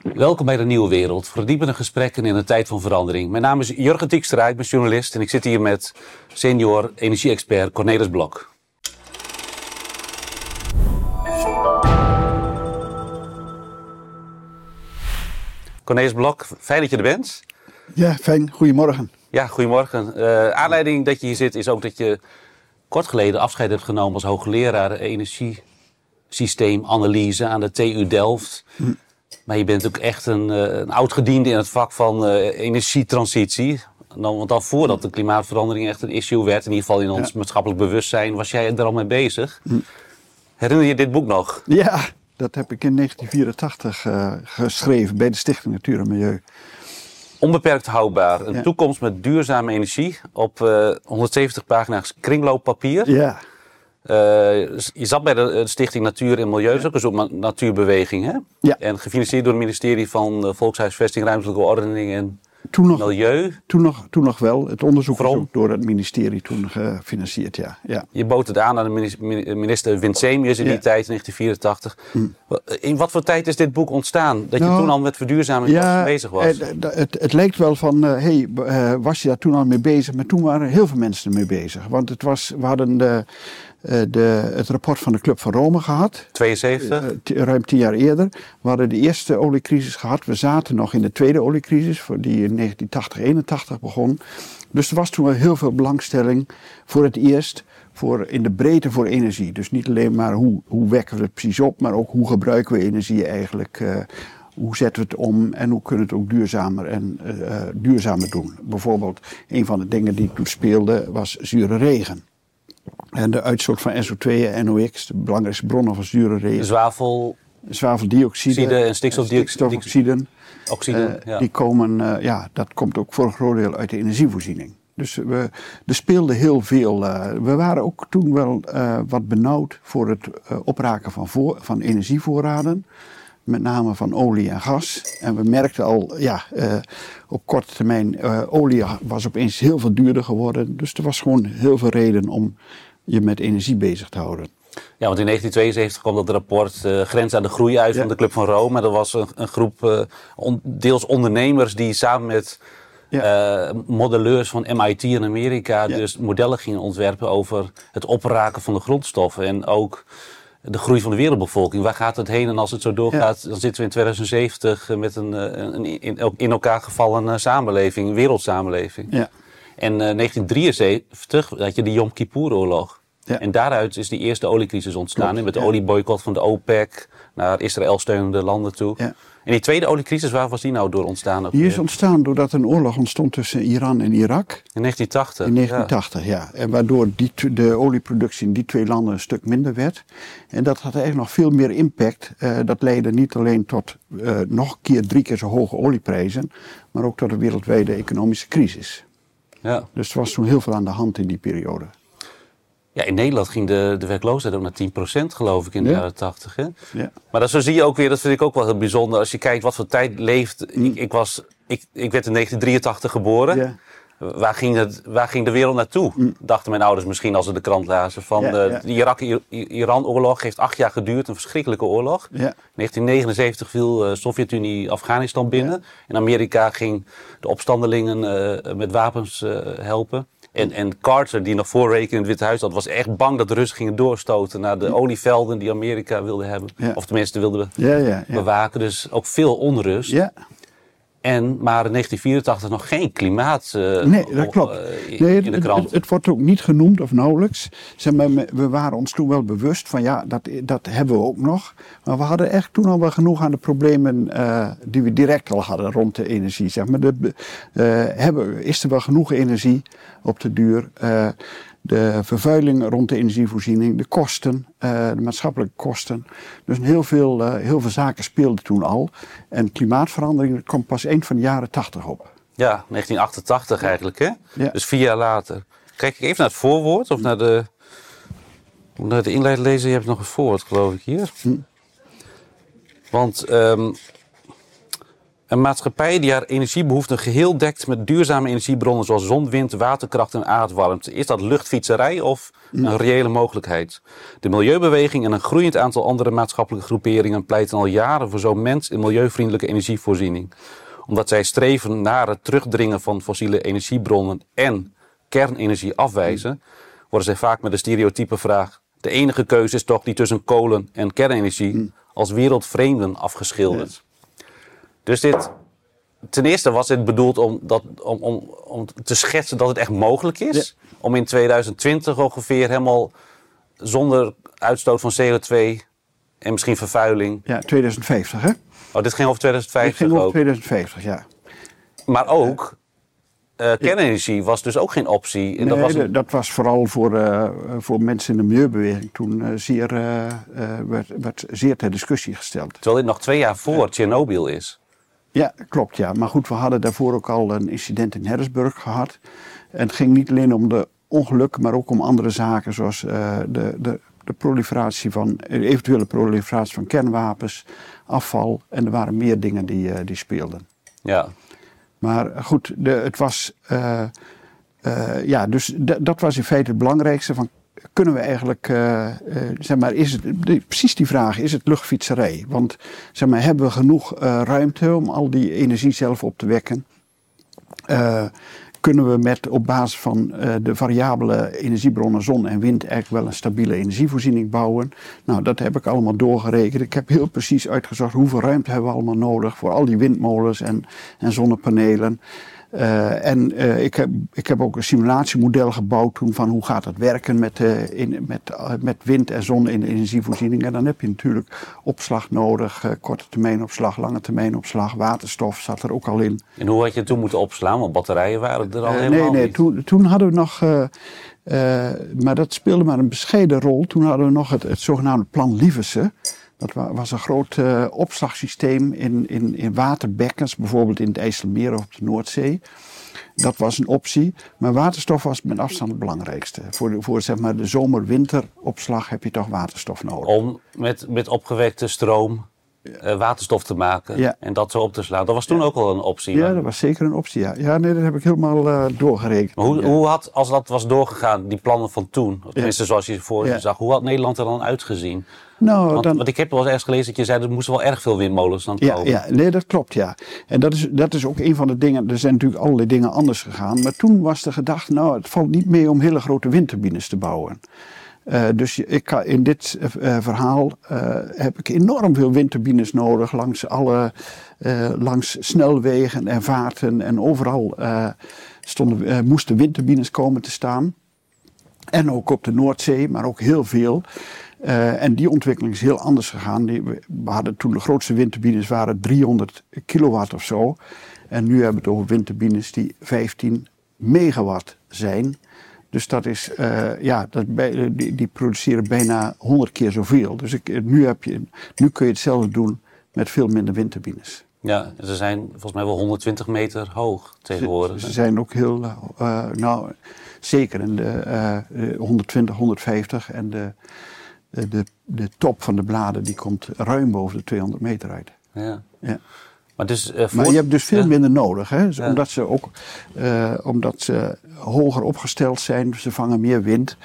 Welkom bij de Nieuwe Wereld. Verdiepende gesprekken in een tijd van verandering. Mijn naam is Jurgen Tiekstra, ik ben journalist en ik zit hier met senior energie-expert Cornelis Blok. Cornelis Blok, fijn dat je er bent. Ja, fijn. Goedemorgen. Ja, goedemorgen. Uh, aanleiding dat je hier zit is ook dat je kort geleden afscheid hebt genomen als hoogleraar energiesysteemanalyse aan de TU Delft. Hm. Maar je bent ook echt een, uh, een oud gediende in het vak van uh, energietransitie. Dan, want dan voordat de klimaatverandering echt een issue werd, in ieder geval in ons maatschappelijk bewustzijn, was jij er al mee bezig. Hm. Herinner je dit boek nog? Ja, dat heb ik in 1984 uh, geschreven bij de Stichting Natuur en Milieu. Onbeperkt houdbaar. Een toekomst met duurzame energie op uh, 170 pagina's kringlooppapier. Ja. Uh, je zat bij de Stichting Natuur en Milieu, dat is ook een natuurbeweging, hè? Ja. En gefinancierd door het ministerie van Volkshuisvesting, Ruimtelijke Ordening en toen nog, Milieu. Toen nog, toen nog wel. Het onderzoek was ook door het ministerie toen gefinancierd, ja. ja. Je bood het aan aan de minister Winsemius in die tijd, 1984. Hm. In wat voor tijd is dit boek ontstaan? Dat je nou, toen al met verduurzaming ja, bezig was? Het, het, het lijkt wel van, hé, hey, was je daar toen al mee bezig? Maar toen waren heel veel mensen ermee bezig. Want het was, we hadden de... Uh, de, het rapport van de Club van Rome gehad. 72? Uh, ruim tien jaar eerder. We hadden de eerste oliecrisis gehad. We zaten nog in de tweede oliecrisis, die in 1980, 81 begon. Dus er was toen wel heel veel belangstelling voor het eerst voor, in de breedte voor energie. Dus niet alleen maar hoe, hoe wekken we het precies op, maar ook hoe gebruiken we energie eigenlijk. Uh, hoe zetten we het om en hoe kunnen we het ook duurzamer en uh, duurzamer doen. Bijvoorbeeld, een van de dingen die toen speelde was zure regen. En de uitstoot van SO2 en NOx, de belangrijkste bronnen van zure regen. Zwavel. Zwaveldioxide en stikstofdioxide. Oxide, uh, ja. Die komen, uh, ja, dat komt ook voor een groot deel uit de energievoorziening. Dus we, er speelde heel veel. Uh, we waren ook toen wel wat benauwd voor het opraken van, voor, van energievoorraden. Met name van olie en gas. En we merkten al, ja, op korte termijn, olie was opeens heel veel duurder geworden. Dus er was gewoon heel veel reden om je met energie bezig te houden. Ja, want in 1972 kwam dat rapport uh, Grens aan de Groei uit ja. van de Club van Rome. Dat was een, een groep uh, on, deels ondernemers die samen met ja. uh, modelleurs van MIT in Amerika ja. dus modellen gingen ontwerpen over het opraken van de grondstoffen. En ook de groei van de wereldbevolking. Waar gaat het heen? En als het zo doorgaat, dan zitten we in 2070 met een, een in, in, elkaar gevallen samenleving, wereldsamenleving. Ja. En 1973 had je de Yom Kippur-oorlog. Ja. En daaruit is die eerste oliecrisis ontstaan. Klopt, met de ja. olieboycott van de OPEC naar Israël steunende landen toe. Ja. En die tweede oliecrisis, waar was die nou door ontstaan? Die is ontstaan doordat een oorlog ontstond tussen Iran en Irak. In 1980? In 1980, ja. En waardoor die, de olieproductie in die twee landen een stuk minder werd. En dat had eigenlijk nog veel meer impact. Uh, dat leidde niet alleen tot uh, nog een keer drie keer zo hoge olieprijzen. Maar ook tot een wereldwijde economische crisis. Ja. Dus er was toen heel veel aan de hand in die periode. Ja, in Nederland ging de, de werkloosheid ook naar 10% geloof ik in de Ja. jaren 80. Hè? Ja. Maar dat, zo zie je ook weer, dat vind ik ook wel heel bijzonder. Als je kijkt wat voor tijd leeft. Ik, ik, was, ik, ik werd in 1983 geboren. Waar, ging het, waar ging de wereld naartoe? Dachten mijn ouders misschien als ze de krant lazen. Van Ja, de, de Irak-Iran-oorlog heeft acht jaar geduurd. Een verschrikkelijke oorlog. Ja. In 1979 viel de Sovjet-Unie Afghanistan binnen. En Amerika ging de opstandelingen eh, met wapens eh, helpen. En, en Carter, die nog voor in het Witte Huis had, was echt bang dat de Russen gingen doorstoten naar de olievelden die Amerika wilde hebben. Ja. Of tenminste wilde Ja, ja, ja. bewaken. Dus ook veel onrust. ja. En, maar in 1984 nog geen klimaat eh, Nee, dat op- klopt. eh, in, Nee, het, in de krant. Het, het wordt ook niet genoemd of nauwelijks. Zeg maar, we waren ons toen wel bewust van ja, dat, dat hebben we ook nog. Maar we hadden echt toen al wel genoeg aan de problemen eh, die we direct al hadden rond de energie. Zeg maar. de, hebben, is er wel genoeg energie op de duur? De vervuiling rond de energievoorziening, de kosten, eh, de maatschappelijke kosten. Dus heel veel, eh, heel veel zaken speelden toen al. En klimaatverandering kwam pas eind van de jaren tachtig op. Ja, 1988 eigenlijk, hè? Ja. Dus vier jaar later. Kijk ik even naar het voorwoord of naar de, naar de inleiding lezen. Je hebt nog een voorwoord, geloof ik, hier. Hm. Want ehm, Een maatschappij die haar energiebehoeften geheel dekt met duurzame energiebronnen zoals zon, wind, waterkracht en aardwarmte. Is dat luchtfietserij of een reële mogelijkheid? De milieubeweging en een groeiend aantal andere maatschappelijke groeperingen pleiten al jaren voor zo'n mens- en milieuvriendelijke energievoorziening. Omdat zij streven naar het terugdringen van fossiele energiebronnen en kernenergie afwijzen, worden zij vaak met de stereotype vraag: de enige keuze is toch die tussen kolen en kernenergie als wereldvreemden afgeschilderd. Dus dit, ten eerste was dit bedoeld om, dat, om, om, om te schetsen dat het echt mogelijk is. Om in 2020 ongeveer helemaal zonder uitstoot van CO2 en misschien vervuiling. Ja, 2050 hè? Oh, dit ging over Dit 2050 ging over ook. 2050, ja. Maar ook, eh, kernenergie was dus ook geen optie. En Nee, dat was een- dat was vooral voor, eh, voor mensen in de milieubeweging toen eh, zeer, werd, werd zeer ter discussie gesteld. terwijl dit nog twee jaar voor Tsjernobyl is. Ja, klopt ja. Maar goed, we hadden daarvoor ook al een incident in Harrisburg gehad. En het ging niet alleen om de ongelukken, maar ook om andere zaken zoals eh, de, de, de proliferatie van, eventuele proliferatie van kernwapens, afval. En er waren meer dingen die, eh, die speelden. Ja. Maar goed, de, het was. eh, ja, dus dat was in feite het belangrijkste. Van, kunnen we eigenlijk. eh, eh, zeg maar, is het, precies die vraag: is het luchtfietserij? Want zeg maar, hebben we genoeg eh, ruimte om al die energie zelf op te wekken? Kunnen we met op basis van de variabele energiebronnen zon en wind eigenlijk wel een stabiele energievoorziening bouwen? Nou, dat heb ik allemaal doorgerekend. Ik heb heel precies uitgezocht hoeveel ruimte hebben we allemaal nodig voor al die windmolens en, en zonnepanelen. Eh, en eh, ik, heb, ik heb ook een simulatiemodel gebouwd toen van hoe gaat het werken met, eh, in, met, met wind en zon in de energievoorziening. En dan heb je natuurlijk opslag nodig, korte termijn opslag, lange termijn opslag, waterstof zat er ook al in. En hoe had je toen moeten opslaan? Want batterijen waren er al helemaal nee, nee, niet. toen, toen hadden we nog, maar dat speelde maar een bescheiden rol. Toen hadden we nog het, het zogenaamde Plan Lieversen. Dat wa- was een groot eh, opslagsysteem in, in, in waterbekkens, bijvoorbeeld in het IJsselmeer of op de Noordzee. Dat was een optie, maar waterstof was met afstand het belangrijkste. Voor, de, voor zeg maar de zomer-winteropslag heb je toch waterstof nodig. Om met, met opgewekte stroom eh, waterstof te maken Ja. en dat zo op te slaan. Dat was toen ook al een optie. Ja, maar- dat was zeker een optie. Ja, ja nee, dat heb ik helemaal eh, doorgerekend. Maar hoe, Ja. hoe had, als dat was doorgegaan, die plannen van toen, tenminste zoals je voor je zag, hoe had Nederland er dan uitgezien? Nou, Want, dan, want ik heb wel eens ergens gelezen dat je zei, er moesten wel erg veel windmolens dan komen. ja, nee, dat klopt, ja. En dat is, dat is ook een van de dingen. Er zijn natuurlijk allerlei dingen anders gegaan. Maar toen was de gedachte, nou, het valt niet mee om hele grote windturbines te bouwen. Eh, dus ik kan, in dit eh, verhaal eh, heb ik enorm veel windturbines nodig langs alle langs snelwegen en vaarten en overal stonden, moesten windturbines komen te staan. En ook op de Noordzee, maar ook heel veel. En die ontwikkeling is heel anders gegaan. Die, we hadden toen de grootste windturbines waren 300 kilowatt of zo. En nu hebben we het over windturbines die 15 megawatt zijn. Dus dat is, eh, ja, dat bij, die, die produceren bijna 100 keer zoveel. Dus ik, nu, heb je, nu kun je hetzelfde doen met veel minder windturbines. Ja, ze zijn volgens mij wel 120 meter hoog tegenwoordig. Ze zijn ook heel, eh, nou zeker in de eh, eh, 120, 150 en de, de, de, top van de bladen die komt ruim boven de 200 meter uit. Ja. Ja. Maar, dus, Maar je hebt dus veel Ja. minder nodig, hè? Dus Ja. omdat ze ook omdat ze hoger opgesteld zijn, ze vangen meer wind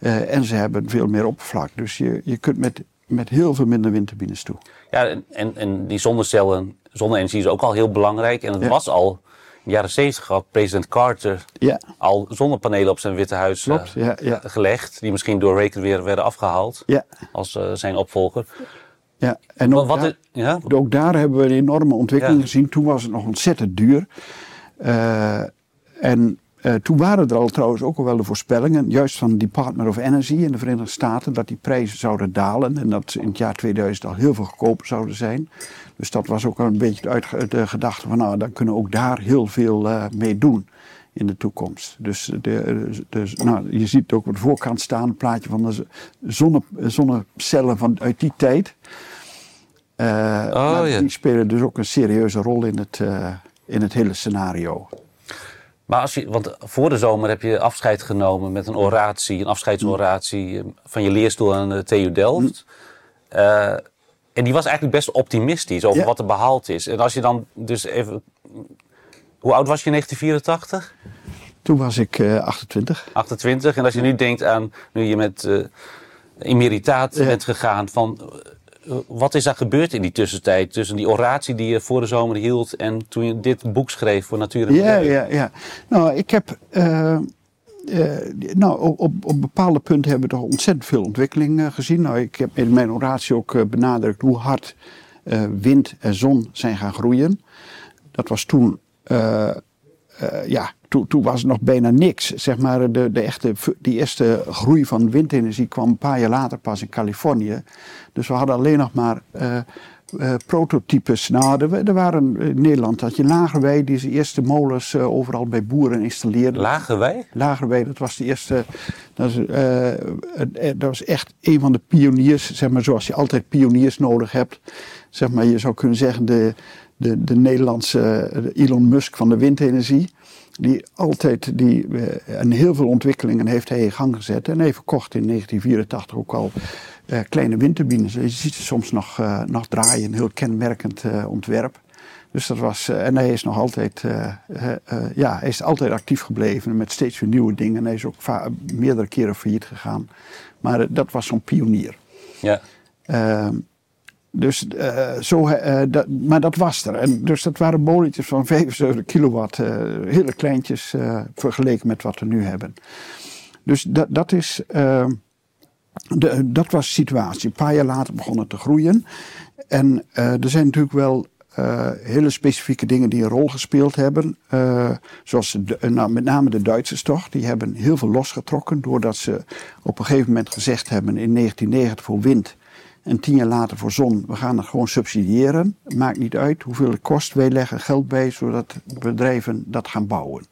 eh, en ze hebben veel meer oppervlak. Dus je, je kunt met, met heel veel minder windturbines toe. Ja, en- en, die zonnecellen, zonne-energie is ook al heel belangrijk. En het Ja. was al, in de jaren 70 had president Carter Ja, al zonnepanelen op zijn Witte Huis eh, klopt. Ja, ja, gelegd. Die misschien door Reagan weer werden afgehaald ja, als eh, zijn opvolger. ja. En ook Wat, daar-? Ook daar hebben we een enorme ontwikkeling gezien. Toen was het nog ontzettend duur. En eh, toen waren er al trouwens ook al wel de voorspellingen, juist van het Department of Energy in de Verenigde Staten, dat die prijzen zouden dalen en dat ze in het jaar 2000 al heel veel goedkoper zouden zijn. Dus dat was ook al een beetje de, de gedachte van, nou, dan kunnen we ook daar heel veel eh, mee doen in de toekomst. Dus, de, dus nou, je ziet ook op de voorkant staan een plaatje van de zonne, zonnecellen van, uit die tijd. Maar ja. Die spelen dus ook een serieuze rol in het, in het hele scenario. Maar als je, want voor de zomer heb je afscheid genomen met een oratie, een afscheidsoratie eh, van je leerstoel aan de TU Delft. Eh, En die was eigenlijk best optimistisch over wat er behaald is. En als je dan dus even... Hoe oud was je in 1984? Toen was ik uh, 28. 28. En als je nu denkt aan, nu je met uh, emeritaat bent gegaan, van wat is er gebeurd in die tussentijd? Tussen die oratie die je voor de zomer hield en toen je dit boek schreef voor Natuur en Ja, ja, ja. Nou, ik heb. Uh, nou, op, op bepaalde punten hebben we toch ontzettend veel ontwikkeling gezien. Nou, ik heb in mijn oratie ook benadrukt hoe hard wind en zon zijn gaan groeien. Dat was toen uh, ja, toen, toen was er nog bijna niks. Zeg maar, de, de echte, die eerste groei van windenergie kwam een paar jaar later pas in Californië. Dus we hadden alleen nog maar uh, uh, prototypes. Nou, er, er, waren in Nederland had je Lagerwei, die zijn eerste molens overal bij boeren installeerde. Lagerwei? Lagerwei, dat was de eerste. Dat, is, dat was echt een van de pioniers, zeg maar, zoals je altijd pioniers nodig hebt. Zeg maar, je zou kunnen zeggen, de de, de Nederlandse Elon Musk van de windenergie. Die altijd die, uh, en heel veel ontwikkelingen heeft hij in gang gezet. En hij verkocht in 1984 ook al uh, kleine windturbines. Je ziet ze soms nog, uh, nog draaien, een heel kenmerkend ontwerp. Dus dat was, en hij is nog altijd, ja, hij is altijd actief gebleven met steeds weer nieuwe dingen. En hij is ook meerdere keren failliet gegaan. Maar dat was zo'n pionier. Ja. Ehm, dus, uh, zo, dat, maar dat was er. En dus dat waren molentjes van 75 kilowatt. Uh, hele kleintjes vergeleken met wat we nu hebben. Dus dat, dat is... De, dat was de situatie. Een paar jaar later begon het te groeien. En er zijn natuurlijk wel hele specifieke dingen die een rol gespeeld hebben. zoals nou, met name de Duitsers toch. Die hebben heel veel losgetrokken. Doordat ze op een gegeven moment gezegd hebben in 1990 voor wind en tien jaar later voor zon, we gaan het gewoon subsidiëren. Maakt niet uit hoeveel het kost. Wij leggen geld bij zodat bedrijven dat gaan bouwen.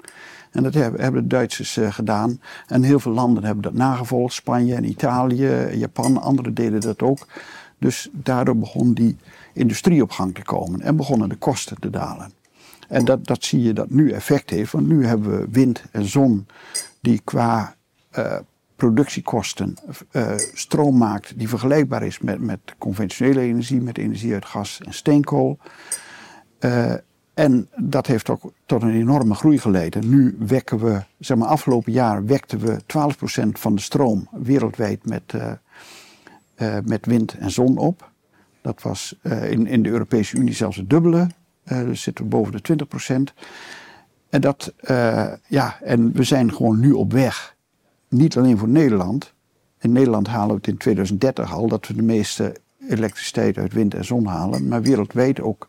En dat hebben de Duitsers uh, gedaan. En heel veel landen hebben dat nagevolgd. Spanje en Italië, Japan, andere deden dat ook. Dus daardoor begon die industrie op gang te komen. En begonnen de kosten te dalen. En dat, dat zie je dat nu effect heeft. Want nu hebben we wind en zon die qua uh, productiekosten uh, stroom maakt die vergelijkbaar is met, met conventionele energie, met energie uit gas en steenkool. Uh, en dat heeft ook tot een enorme groei geleid. nu wekken we, zeg maar afgelopen jaar wekten we 12% van de stroom wereldwijd met, uh, met wind en zon op. Dat was in, in de Europese Unie zelfs het dubbele. dus zitten we boven de 20%. En, dat, ja, en we zijn gewoon nu op weg niet alleen voor Nederland. In Nederland halen we het in 2030 al dat we de meeste elektriciteit uit wind en zon halen. Maar wereldwijd ook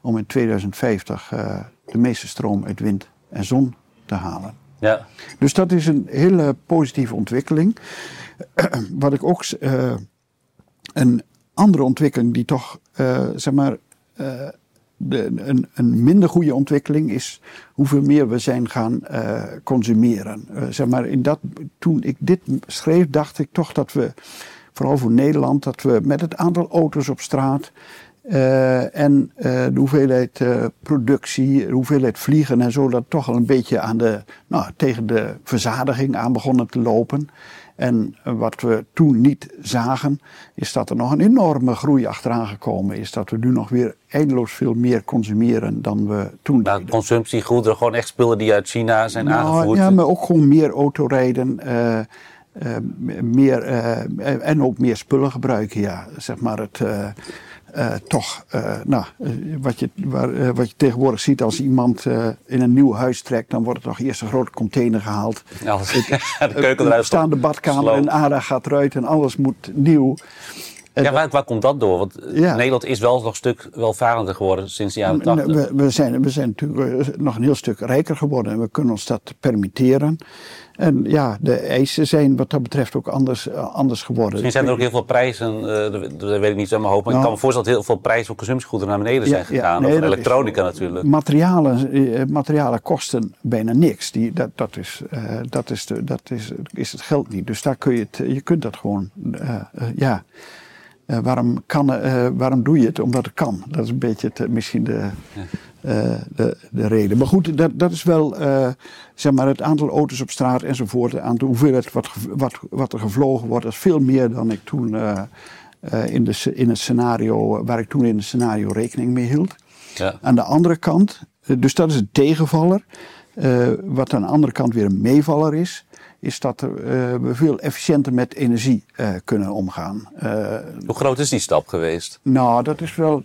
om in 2050 uh, eh, de meeste stroom uit wind en zon te halen. Ja. Dus dat is een hele positieve ontwikkeling. Wat ik ook. Uh, een andere ontwikkeling die toch, uh, zeg maar een, een, minder goede ontwikkeling is hoeveel meer we zijn gaan uh, consumeren. Uh, zeg maar, in dat, toen ik dit schreef, dacht ik toch dat we, vooral voor Nederland, dat we met het aantal auto's op straat uh, en de hoeveelheid productie, de hoeveelheid vliegen en zo, dat toch al een beetje aan de, nou, tegen de verzadiging aan begonnen te lopen. En wat we toen niet zagen, is dat er nog een enorme groei achteraan gekomen is. Dat we nu nog weer eindeloos veel meer consumeren dan we toen nou, deden. Consumptiegoederen, gewoon echt spullen die uit China zijn nou, aangevoerd? Ja, maar ook gewoon meer autorijden. Uh, uh, meer, uh, en ook meer spullen gebruiken, ja. Zeg maar het uh, toch, uh, nou, uh, wat, je, waar, wat je tegenwoordig ziet als iemand in een nieuw huis trekt, dan wordt er toch eerst een grote container gehaald. Ja, de keuken eruit. staan de badkamer en ADA gaat eruit en alles moet nieuw. ja, waar, waar, komt dat door? Want ja. Nederland is wel nog een stuk welvarender geworden sinds de jaren 80. We, we, zijn, we zijn natuurlijk nog een heel stuk rijker geworden en we kunnen ons dat permitteren. En ja, de eisen zijn wat dat betreft ook anders, uh, anders geworden. Misschien zijn er ook heel veel prijzen, uh, dat, weet ik niet zo mijn hoofd, maar nou, ik kan me voorstellen dat heel veel prijzen voor consumptiegoederen naar beneden zijn gegaan. Ja, nee, of elektronica natuurlijk. Materialen, uh, materialen kosten bijna niks. Die, dat, dat, is, dat, is, de, dat is, is het geld niet. Dus daar kun je het, je kunt dat gewoon, ja. waarom, kan, waarom doe je het? Omdat het kan. Dat is een beetje het, misschien de, de, de, reden. Maar goed, dat, dat is wel uh, zeg maar het aantal auto's op straat enzovoort. Aan de hoeveelheid wat, wat, wat er gevlogen wordt, dat is veel meer dan ik toen uh, in, de, in het scenario, waar ik toen in het scenario rekening mee hield. Ja. Aan de andere kant, dus dat is een tegenvaller. wat aan de andere kant weer een meevaller is, is dat uh, we veel efficiënter met energie uh, kunnen omgaan. Uh, Hoe groot is die stap geweest? Nou, dat is wel.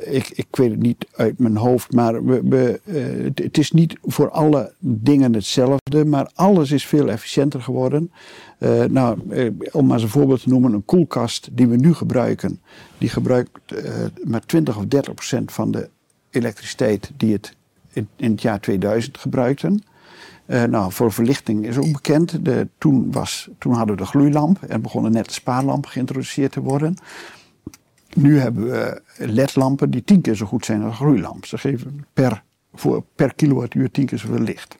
ik, ik weet het niet uit mijn hoofd, maar we, we, het is niet voor alle dingen hetzelfde, maar alles is veel efficiënter geworden. nou, om maar eens een voorbeeld te noemen, een koelkast die we nu gebruiken, die gebruikt maar 20 of 30 procent van de elektriciteit die het in, in het jaar 2000 gebruikten. Uh, nou, voor verlichting is ook bekend. De, toen, was, toen hadden we de gloeilamp en begonnen net de spaarlampen geïntroduceerd te worden. Nu hebben we ledlampen die tien keer zo goed zijn als een gloeilamp. Ze geven per, voor, per kilowattuur tien keer zoveel licht.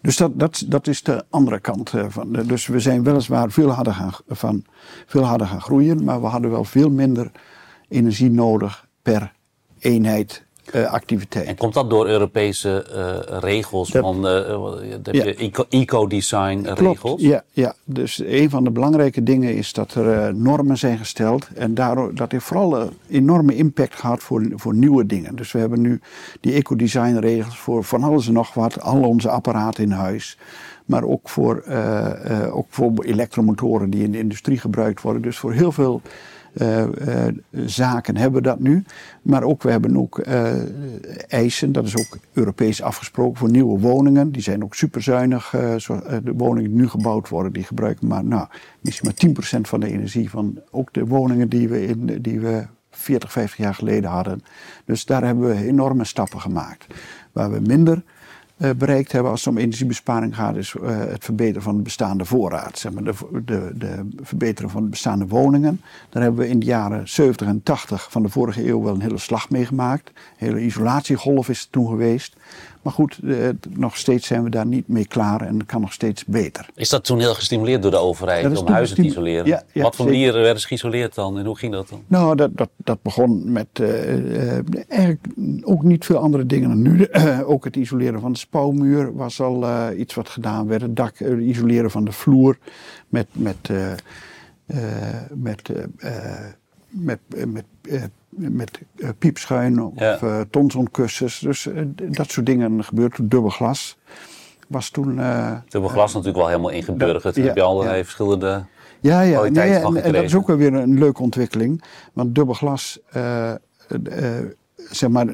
Dus dat, dat, dat is de andere kant eh, van. Dus we zijn weliswaar veel harder, gaan, van, veel harder gaan groeien, maar we hadden wel veel minder energie nodig per eenheid uh, activiteit. En komt dat door Europese uh, regels dat, van uh, ja. eco-design regels? Ja, ja, dus een van de belangrijke dingen is dat er normen zijn gesteld. En daardoor, dat heeft vooral een enorme impact gehad voor, voor nieuwe dingen. Dus we hebben nu die eco-design regels voor van alles en nog wat. Al onze apparaten in huis. Maar ook voor, ook voor elektromotoren die in de industrie gebruikt worden. Dus voor heel veel zaken hebben dat nu. Maar ook, we hebben ook uh, eisen, dat is ook Europees afgesproken voor nieuwe woningen. Die zijn ook superzuinig. de woningen die nu gebouwd worden, die gebruiken maar, nou, misschien maar 10% van de energie van ook de woningen die we, in, die we 40, 50 jaar geleden hadden. Dus daar hebben we enorme stappen gemaakt. Waar we minder bereikt hebben als het om energiebesparing gaat, is uh, het verbeteren van de bestaande voorraad. Zeg maar de, de, de verbeteren van de bestaande woningen. Daar hebben we in de jaren 70 en 80 van de vorige eeuw wel een hele slag mee gemaakt. Een hele isolatiegolf is er toen geweest. Maar goed, eh, nog steeds zijn we daar niet mee klaar en het kan nog steeds beter. Is dat toen heel gestimuleerd door de overheid om huizen te isoleren? Ja, ja, Wat voor manieren werden ze geïsoleerd dan en hoe ging dat dan? Nou, dat, dat, dat begon met uh, eigenlijk ook niet veel andere dingen dan nu. ook het isoleren van de spouwmuur was al iets wat gedaan werd. Het dak isoleren van de vloer met, met, met, met, met met uh, piepschuin of ja. uh, tonsonkussens. Dus uh, dat soort dingen gebeurt. Dubbel glas was toen... dubbel glas natuurlijk wel helemaal ingeburgerd. Ja, heb je allerlei verschillende ja, ja. Nee, en, en, dat is ook wel weer een leuke ontwikkeling. Want dubbel glas... zeg maar,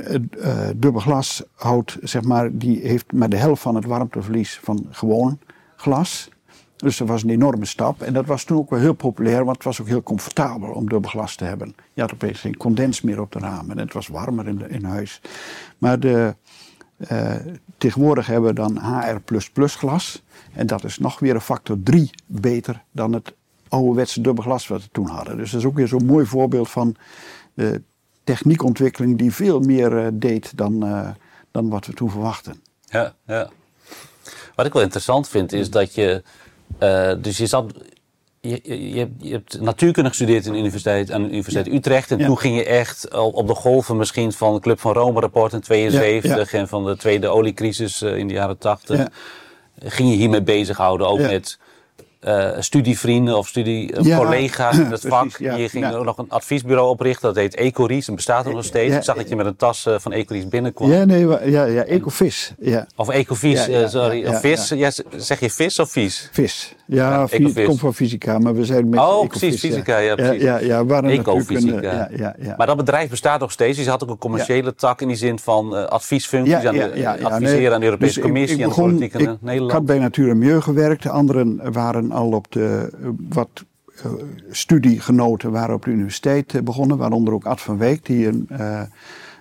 dubbel glas houdt, zeg maar, die heeft maar de helft van het warmteverlies van gewoon glas. Dus dat was een enorme stap. En dat was toen ook wel heel populair, want het was ook heel comfortabel om dubbel glas te hebben. Je had opeens geen condens meer op de ramen en het was warmer in, de, in huis. Maar de, uh, tegenwoordig hebben we dan HR glas. En dat is nog weer een factor 3 beter dan het ouderwetse dubbel glas wat we toen hadden. Dus dat is ook weer zo'n mooi voorbeeld van de techniekontwikkeling die veel meer uh, deed dan, uh, dan wat we toen verwachten. Ja, ja. Wat ik wel interessant vind is dat je uh, dus je zat. Je, je, je, hebt natuurkunde gestudeerd in de universiteit, aan de Universiteit Utrecht. En toen ging je echt op de golven misschien van de Club van Rome rapport in 72 en van de tweede oliecrisis uh, in de jaren 80. Ging je hiermee bezighouden, ook met uh, studievrienden of studiecollega's in het vak. Ja, je ging nog een adviesbureau oprichten, dat heet Ecories en bestaat er nog steeds. ik zag dat je met een tas uh, van Ecories binnenkwam. Ja, nee, ja, ja Ecovis. Ja. Of Ecovis, sorry. of vis, ja. zeg je vis of vies? Vis. Ja, het komt van fysica, maar we zijn met Oh, precies, fysica, ja, precies. Ja, ja, ja Ecofysica. Ja, ja, ja. Maar dat bedrijf bestaat nog steeds. Dus je had ook een commerciële tak in die zin van uh, adviesfuncties. aan de, adviseren nee, aan de Europese dus Commissie ik, ik begon, en de politiek in Nederland. Ik had bij Natuur en Milieu gewerkt. De anderen waren al op de wat uh, studiegenoten waren op de universiteit begonnen. Waaronder ook Ad van Week, die een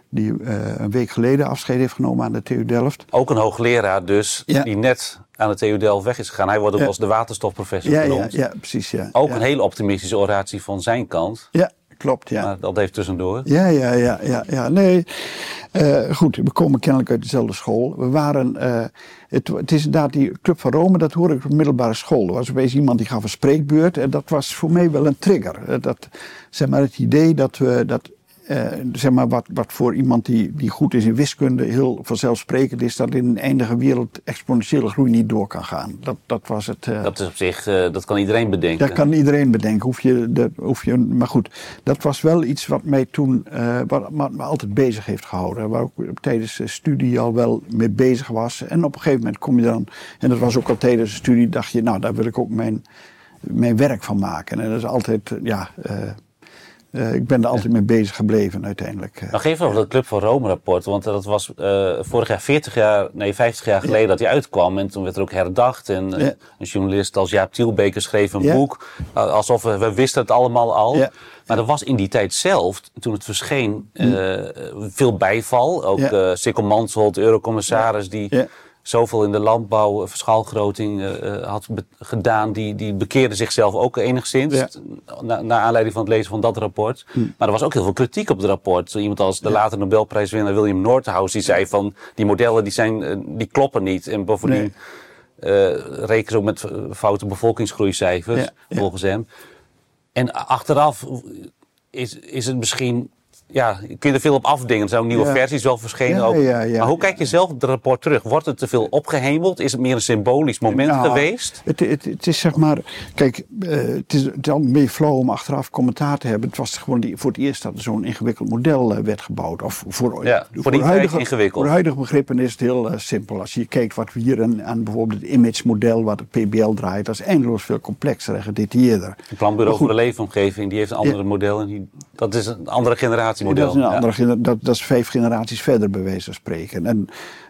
die een week geleden afscheid heeft genomen aan de TU Delft. Ook een hoogleraar dus, die net aan de TU Delft weg is gegaan. Hij wordt ook als de waterstofprofessor ja, genoemd. Ja, ja, precies. Ja. Ook een hele optimistische oratie van zijn kant. Ja, klopt. Ja. Maar dat heeft tussendoor. Ja, ja, ja, ja. ja. Nee, uh, goed, we komen kennelijk uit dezelfde school. We waren, uh, het, het, is inderdaad die Club van Rome, dat hoorde ik op middelbare school. Er was opeens iemand die gaf een spreekbeurt en dat was voor mij wel een trigger. Dat, zeg maar, het idee dat we, dat zeg maar wat, wat voor iemand die, die goed is in wiskunde heel vanzelfsprekend is dat in een eindige wereld exponentiële groei niet door kan gaan. Dat, dat was het. dat is op zich, dat kan iedereen bedenken. Dat kan iedereen bedenken. Hoef je, dat, hoef je, maar goed, dat was wel iets wat mij toen wat, wat, me altijd bezig heeft gehouden. Waar ik tijdens de studie al wel mee bezig was. En op een gegeven moment kom je dan, en dat was ook al tijdens de studie, dacht je, nou daar wil ik ook mijn mijn werk van maken. En dat is altijd, ja, uh, ik ben er altijd mee bezig gebleven uiteindelijk. Nog even over dat Club van Rome rapport. Want dat was uh, vorig jaar 40 jaar, nee 50 jaar geleden dat hij uitkwam. En toen werd er ook herdacht. En ja. een journalist als Jaap Tielbeker schreef een boek. Alsof we, we, wisten het allemaal al. Maar er was in die tijd zelf, toen het verscheen, uh, veel bijval. Ook ja. Sikkel Mansholt, eurocommissaris, die zoveel in de landbouw, eh, verschaalgroting uh, had gedaan, die, die bekeerde zichzelf ook enigszins. Ja. Na, naar aanleiding van het lezen van dat rapport. Hm. Maar er was ook heel veel kritiek op het rapport. Zo iemand als de ja. later Nobelprijswinnaar William Nordhaus, die zei van die modellen die, zijn, die kloppen niet. En bovendien nee. rekenen ze ook met foute bevolkingsgroeicijfers, volgens hem. En achteraf is, is het misschien ja, kun je er veel op afdingen. Er zijn ook nieuwe versies wel verschenen. ook. maar hoe kijk je zelf op het rapport terug? Wordt het te veel opgehemeld? Is het meer een symbolisch moment nou, geweest? Het, het, het, is zeg maar, kijk, uh, het, is, een beetje flauw om achteraf commentaar te hebben. Het was gewoon die, voor het eerst dat er zo'n ingewikkeld model uh, werd gebouwd. Of voor, ja, voor, voor die huidige, ingewikkeld. Voor huidige begrippen is het heel uh, simpel. Als je kijkt wat we hier aan, aan bijvoorbeeld het image model, wat het PBL draait, dat is eindeloos veel complexer en gedetailleerder. Het planbureau voor de leefomgeving, die heeft een andere model. En die, dat is een andere generatie dat is, een andere, dat, dat is vijf generaties verder bij wijze van spreken. En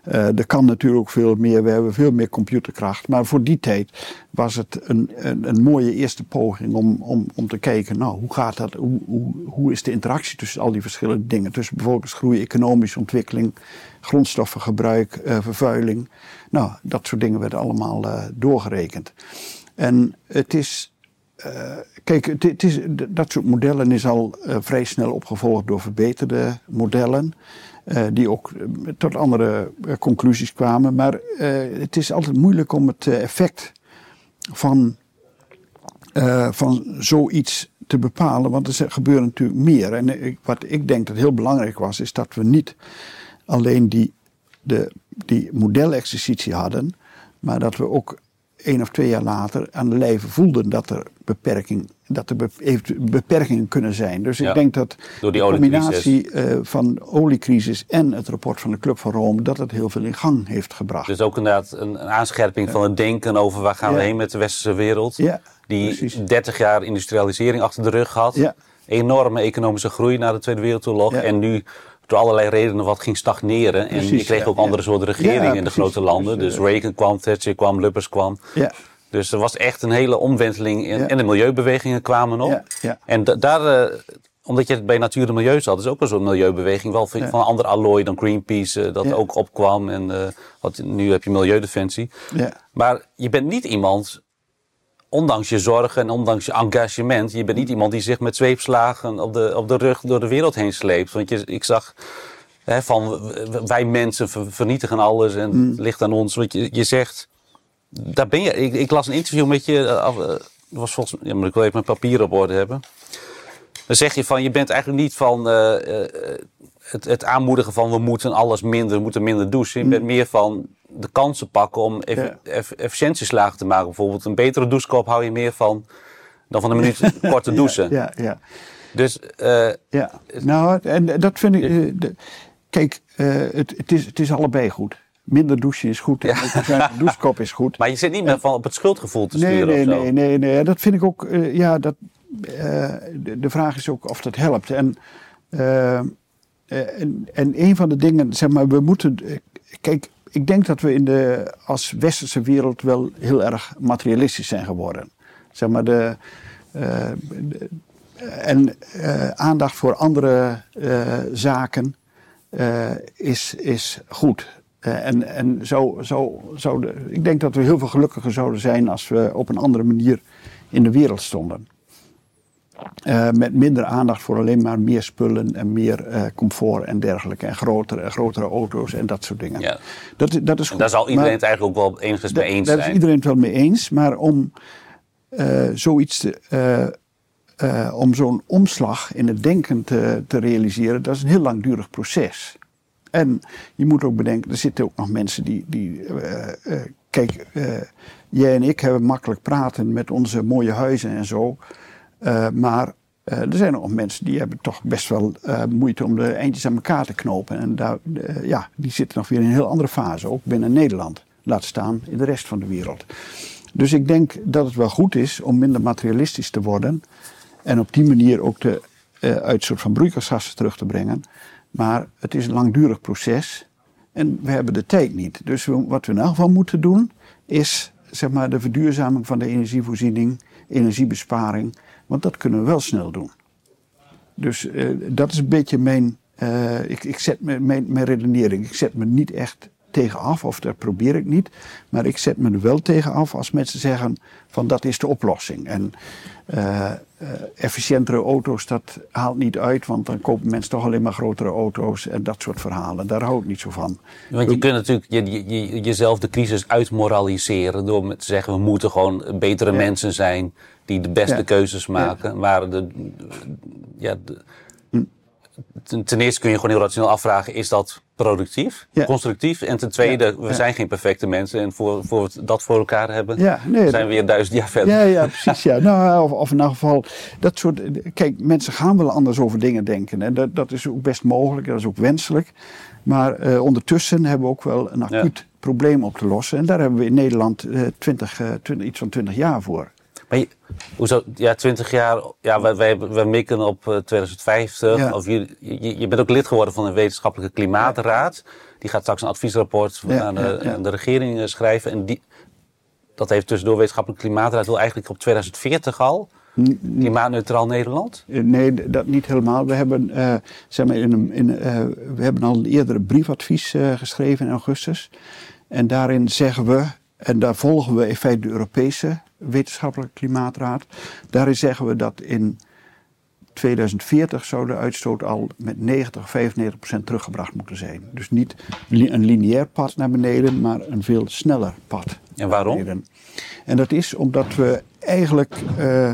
uh, er kan natuurlijk ook veel meer, we hebben veel meer computerkracht. Maar voor die tijd was het een, een, een mooie eerste poging om, om, om te kijken, nou, hoe gaat dat, hoe, hoe, hoe is de interactie tussen al die verschillende dingen? Tussen bevolkingsgroei, economische ontwikkeling, grondstoffengebruik, uh, vervuiling. Nou, dat soort dingen werden allemaal uh, doorgerekend. En het is uh, kijk, het, is, dat soort modellen is al uh, vrij snel opgevolgd door verbeterde modellen. Uh, die ook tot andere conclusies kwamen. Maar het is altijd moeilijk om het effect van, van zoiets te bepalen. Want er gebeurt natuurlijk meer. En wat ik denk dat heel belangrijk was, is dat we niet alleen die, de, die modelexercitie hadden. Maar dat we ook één of twee jaar later aan de lijve voelden dat er, beperking, dat er beperkingen kunnen zijn. Dus ik denk dat Door die de combinatie uh, van oliecrisis en het rapport van de Club van Rome, dat het heel veel in gang heeft gebracht. Dus ook inderdaad een, een aanscherping van het denken over waar gaan we heen met de westerse wereld. Die precies. 30 jaar industrialisering achter de rug had. Enorme economische groei na de Tweede Wereldoorlog. En nu door allerlei redenen wat ging stagneren. en je kreeg ook andere soorten regeringen in de grote landen. Dus Reagan kwam, Thatcher kwam, Lubbers kwam. Ja. Dus er was echt een hele omwenteling. In, En de milieubewegingen kwamen op. En daar, uh, omdat je het bij natuur en milieu zat, is ook een soort milieubeweging. Wel van, van een ander allooi dan Greenpeace, uh, dat ook opkwam. En uh, wat, nu heb je Milieudefensie. Maar je bent niet iemand ondanks je zorgen en ondanks je engagement, je bent niet iemand die zich met zweepslagen op de, op de rug door de wereld heen sleept. Want je, ik zag hè, van wij mensen vernietigen alles en mm. het ligt aan ons. Want je, je zegt, daar ben je. Ik, ik las een interview met je, uh, was volgens ja, maar ik wil even mijn papier op orde hebben. Dan zeg je van, je bent eigenlijk niet van uh, het, het, aanmoedigen van we moeten alles minder, we moeten minder douchen. Je mm. bent meer van de kansen pakken om eff efficiëntieslagen te maken. Bijvoorbeeld een betere douchekop hou je meer van dan van een minuut korte douchen. Ja, ja. Dus, uh, ja, nou, en dat vind ik. Uh, de, kijk, uh, het, het, is, het is allebei goed. Minder douchen is goed. Ja. Douchekop is goed. Maar je zit niet meer van op het schuldgevoel te sturen. Nee, nee, nee, nee, nee. Dat vind ik ook. ja, dat, de, de, vraag is ook of dat helpt. En, en, en een van de dingen, zeg maar, we moeten. Kijk, ik denk dat we in de, als westerse wereld wel heel erg materialistisch zijn geworden. Zeg maar de, uh, en aandacht voor andere zaken is, is goed. en en zo, zo, zo ik denk dat we heel veel gelukkiger zouden zijn als we op een andere manier in de wereld stonden. Uh, met minder aandacht voor alleen maar meer spullen en meer uh, comfort en dergelijke. En grotere, grotere auto's en dat soort dingen. Ja. Dat, dat is goed. daar zal iedereen het eigenlijk ook wel enigszins mee eens zijn. Daar is iedereen het wel mee eens. Maar om uh, zoiets te, eh, om zo'n omslag in het denken te, te realiseren, dat is een heel langdurig proces. En je moet ook bedenken, er zitten ook nog mensen die. die kijk, jij en ik hebben makkelijk praten met onze mooie huizen en zo. Maar er zijn ook mensen die hebben toch best wel moeite om de eindjes aan elkaar te knopen. En daar, ja, die zitten nog weer in een heel andere fase, ook binnen Nederland. Laat staan in de rest van de wereld. Dus ik denk dat het wel goed is om minder materialistisch te worden. En op die manier ook de uitstoot van broeikasgassen terug te brengen. Maar het is een langdurig proces. En we hebben de tijd niet. Dus wat we in elk geval moeten doen, is zeg maar, de verduurzaming van de energievoorziening, energiebesparing. Want dat kunnen we wel snel doen. Dus uh, dat is een beetje mijn, uh, ik, ik zet me, mijn, mijn redenering. Ik zet me niet echt tegen af, of dat probeer ik niet. Maar ik zet me er wel tegen af als mensen zeggen van dat is de oplossing. En uh, efficiëntere auto's, dat haalt niet uit, want dan kopen mensen toch alleen maar grotere auto's en dat soort verhalen. Daar hou ik niet zo van. Want je kunt natuurlijk je, je, jezelf de crisis uitmoraliseren door te zeggen we moeten gewoon betere mensen zijn die de beste keuzes maken. Ja. Maar de, ja, de, ten eerste kun je gewoon heel rationeel afvragen: is dat productief, constructief? En ten tweede, we zijn geen perfecte mensen. En voor, voor we dat voor elkaar hebben, nee, zijn we weer duizend jaar verder. Ja, ja precies. Ja. Nou, of, of in elk geval, dat soort. Kijk, mensen gaan wel anders over dingen denken. En dat, dat is ook best mogelijk, dat is ook wenselijk. Maar uh, ondertussen hebben we ook wel een acuut probleem op te lossen. En daar hebben we in Nederland uh, 20, uh, 20, iets van 20 jaar voor. Maar je, hoezo, ja, 20 jaar, ja, wij, wij, wij mikken op 2050. Ja. Of je, je, je, bent ook lid geworden van een wetenschappelijke klimaatraad. Die gaat straks een adviesrapport ja, aan, de, aan, de, regering eh, schrijven. En die, dat heeft tussendoor wetenschappelijke klimaatraad wil eigenlijk op 2040 al. Klimaatneutraal Nederland? Eh, nee, dat niet helemaal. We hebben, uh, zeg maar in een, in, uh, we hebben al een eerdere briefadvies uh, geschreven in augustus. En daarin zeggen we, en daar volgen we in feite de Europese wetenschappelijke klimaatraad. Daarin zeggen we dat in 2040 zou de uitstoot al met 90, 95 procent teruggebracht moeten zijn. Dus niet een lineair pad naar beneden, maar een veel sneller pad. En waarom? En dat is omdat we eigenlijk. Uh,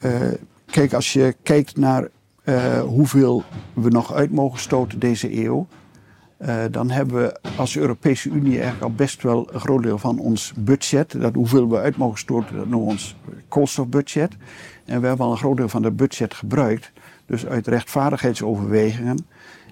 uh, kijk, als je kijkt naar uh, hoeveel we nog uit mogen stoten deze eeuw. Uh, dan hebben we als Europese Unie eigenlijk al best wel een groot deel van ons budget. Dat hoeveel we uit mogen stoten, dat noemen we ons koolstofbudget. En we hebben al een groot deel van dat budget gebruikt. Dus uit rechtvaardigheidsoverwegingen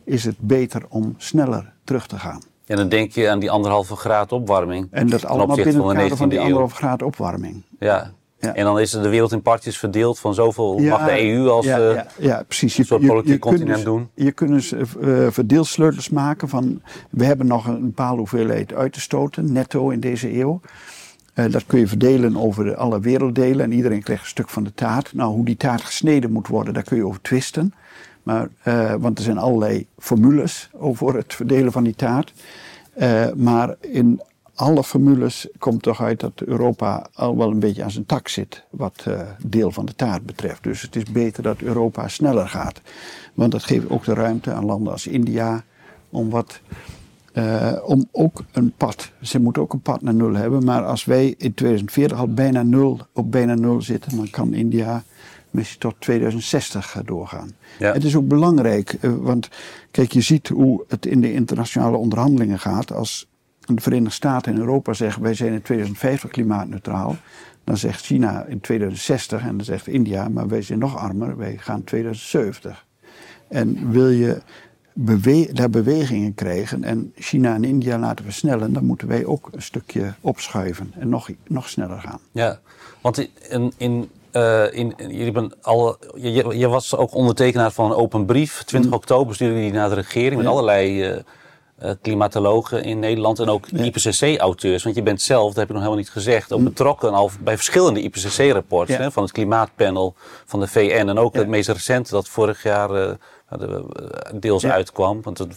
is het beter om sneller terug te gaan. En dan denk je aan die anderhalve graad opwarming. En dat allemaal binnen het kader van die anderhalve graad opwarming. Ja, ja. En dan is de wereld in partjes verdeeld van zoveel mag de EU als ja, ja, ja, precies. Je, soort politiek continent dus, doen. Je kunt dus uh, verdeelsleutels maken van we hebben nog een bepaalde hoeveelheid uit te stoten, netto in deze eeuw. Uh, dat kun je verdelen over de, alle werelddelen en iedereen krijgt een stuk van de taart. Nou, hoe die taart gesneden moet worden, daar kun je over twisten. Maar, uh, want er zijn allerlei formules over het verdelen van die taart. maar in alle formules komt toch uit dat Europa al wel een beetje aan zijn tak zit, wat uh, deel van de taart betreft. Dus het is beter dat Europa sneller gaat. Want dat geeft ook de ruimte aan landen als India om wat. Uh, om ook een pad. Ze moeten ook een pad naar nul hebben. Maar als wij in 2040 al bijna nul, op bijna nul zitten, dan kan India misschien tot 2060 doorgaan. Ja. Het is ook belangrijk, uh, want kijk, je ziet hoe het in de internationale onderhandelingen gaat. Als de Verenigde Staten en Europa zeggen wij zijn in 2050 klimaatneutraal. Dan zegt China in 2060 en dan zegt India, maar wij zijn nog armer, wij gaan 2070. En wil je bewe daar bewegingen krijgen en China en India laten versnellen, dan moeten wij ook een stukje opschuiven en nog, nog sneller gaan. Ja, want in, in uh, in, jullie ben al, je, je, was ook ondertekenaar van een open brief. 20 mm. oktober stuurde die naar de regering met allerlei uh, klimatologen in Nederland en ook IPCC-auteurs. Want je bent zelf, dat heb ik nog helemaal niet gezegd, ook hm. betrokken al bij verschillende IPCC-rapports. Ja. Van het klimaatpanel van de VN en ook het meest recente dat vorig jaar uh, deels uitkwam. Want het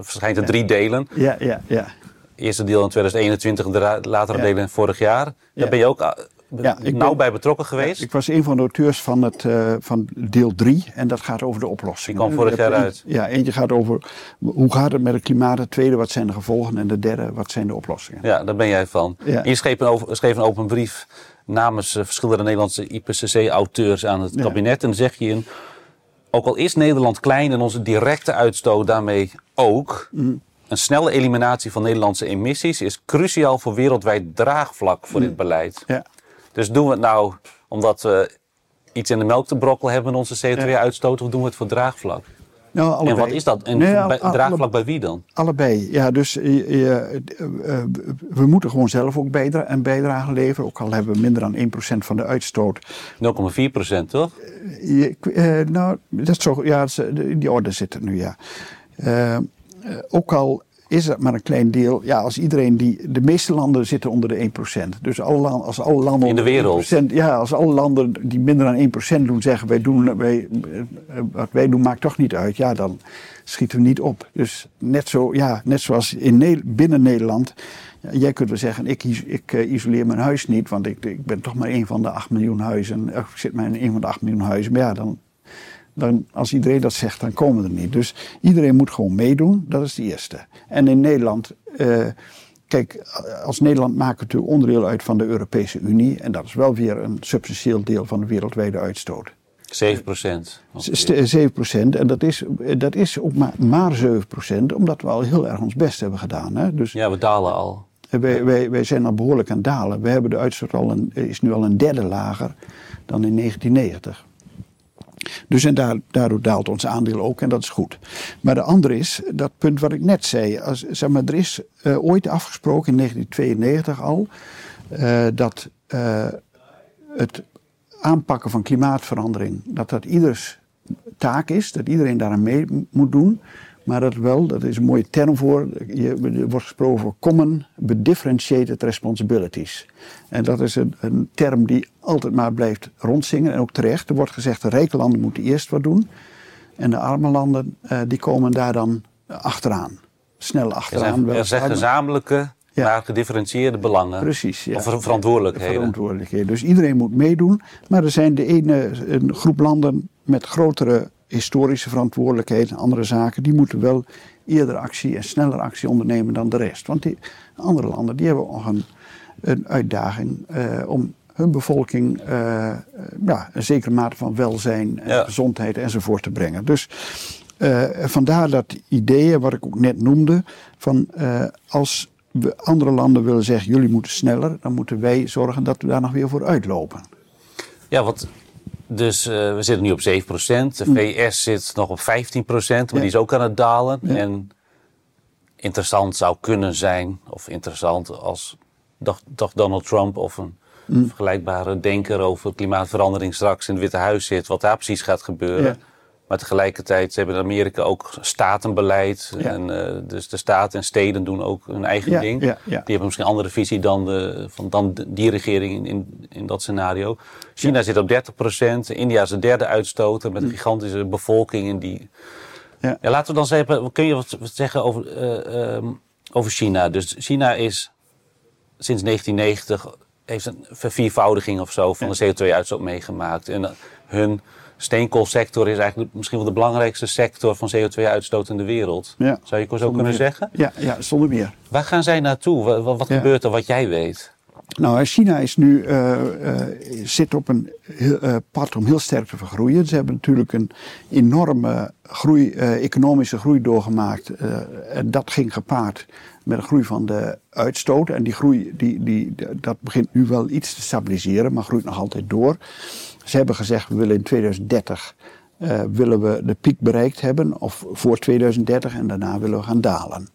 verschijnt in drie delen. Ja, ja, ja. Eerste deel in 2021 en de latere delen vorig jaar. Daar ben je ook ja, ik nauw bij betrokken geweest? ik was een van de auteurs van, het, uh, van deel 3 en dat gaat over de oplossing. Die kwam vorig jaar uit. Ja, eentje gaat over hoe gaat het met het klimaat, de tweede wat zijn de gevolgen en de derde wat zijn de oplossingen. Ja, daar ben jij van. Ja. Je schreef een, over, schreef een open brief namens verschillende Nederlandse IPCC-auteurs aan het kabinet. En zeg je in, ook al is Nederland klein en onze directe uitstoot daarmee ook, mm. een snelle eliminatie van Nederlandse emissies is cruciaal voor wereldwijd draagvlak voor dit mm. beleid. Ja. Dus doen we het nou omdat we iets in de melk te brokkelen hebben in onze CO2-uitstoot, of doen we het voor draagvlak? Nou, allebei. En wat is dat? En draagvlak bij wie dan? Allebei. Ja, dus je, uh, we moeten gewoon zelf ook bijdra een bijdrage leveren. Ook al hebben we minder dan 1% van de uitstoot. 0,4% toch? Je, nou, dat is zo, ja, die orde zit er nu, ja. ook al is het maar een klein deel. Ja, als iedereen die. De meeste landen zitten onder de 1%. Dus alle, als alle landen. In de wereld. ja, als alle landen die minder dan 1% doen zeggen: wij doen, wij, wat wij doen maakt toch niet uit. Ja, dan schieten we niet op. Dus net, zo, ja, net zoals in, binnen Nederland. jij kunt wel zeggen: ik, ik uh, isoleer mijn huis niet, want ik, ik ben toch maar een van de 8 miljoen huizen. Ik zit maar in een van de 8 miljoen huizen. Maar ja, dan dan, als iedereen dat zegt, dan komen we er niet. Dus iedereen moet gewoon meedoen, dat is de eerste. En in Nederland, uh, kijk, als Nederland maken we natuurlijk onderdeel uit van de Europese Unie. En dat is wel weer een substantieel deel van de wereldwijde uitstoot. 7 procent. 7 procent. En dat is, dat is ook maar, maar 7 procent, omdat we al heel erg ons best hebben gedaan. Hè? Dus, ja, we dalen al. Wij, wij, wij zijn al behoorlijk aan het dalen. We hebben de uitstoot al een, is nu al een derde lager dan in 1990. Dus en daar, daardoor daalt ons aandeel ook en dat is goed. Maar de andere is dat punt wat ik net zei. Als, zeg maar, er is uh, ooit afgesproken in 1992 al uh, dat uh, het aanpakken van klimaatverandering, dat dat ieders taak is, dat iedereen daaraan mee moet doen. Maar dat wel, dat is een mooie term voor, je, er wordt gesproken over common but differentiated responsibilities. En dat is een, een, term die altijd maar blijft rondzingen en ook terecht. Er wordt gezegd, de rijke landen moeten eerst wat doen. En de arme landen, uh, die komen daar dan achteraan. Snel achteraan. Er zijn, gezamenlijke, ja. maar gedifferentieerde belangen. Precies, ja. Of verantwoordelijkheden. verantwoordelijkheden. Dus iedereen moet meedoen. Maar er zijn de ene een groep landen met grotere historische verantwoordelijkheden en andere zaken, die moeten wel eerder actie en sneller actie ondernemen dan de rest. Want die andere landen die hebben nog een, een uitdaging uh, om hun bevolking uh, ja, een zekere mate van welzijn, en gezondheid enzovoort te brengen. Dus uh, vandaar dat ideeën, wat ik ook net noemde, van als we andere landen willen zeggen, jullie moeten sneller, dan moeten wij zorgen dat we daar nog weer voor uitlopen. Ja, wat dus uh, we zitten nu op 7% De mm. VS zit nog op 15% maar die is ook aan het dalen. En interessant zou kunnen zijn, of interessant als toch Donald Trump of een mm. vergelijkbare denker over klimaatverandering straks in het Witte Huis zit, wat daar precies gaat gebeuren. Maar tegelijkertijd hebben in Amerika ook statenbeleid. En, uh, dus de staten en steden doen ook hun eigen ding. Die hebben misschien een andere visie dan, de, van, dan die regering in, in, dat scenario. China zit op 30% India is de derde uitstoter met een hm. gigantische bevolking. En die... ja. laten we dan zeggen, kun je wat, zeggen over, uh, um, over China? Dus China is sinds 1990 heeft een verviervoudiging of zo van de CO2-uitstoot meegemaakt. En hun steenkoolsector is eigenlijk misschien wel de belangrijkste sector van CO2-uitstoot in de wereld. Ja. Zou je zo kunnen zeggen? Ja, ja, zonder meer. Waar gaan zij naartoe? Wat, wat gebeurt er wat jij weet? Nou, China is nu, uh, uh, zit op een uh, pad om heel sterk te vergroeien. Ze hebben natuurlijk een enorme groei, economische groei doorgemaakt. en dat ging gepaard met een groei van de uitstoot. En die groei, die, die, dat begint nu wel iets te stabiliseren, maar groeit nog altijd door. Ze hebben gezegd, we willen in 2030 uh, willen we de piek bereikt hebben, of voor 2030, en daarna willen we gaan dalen.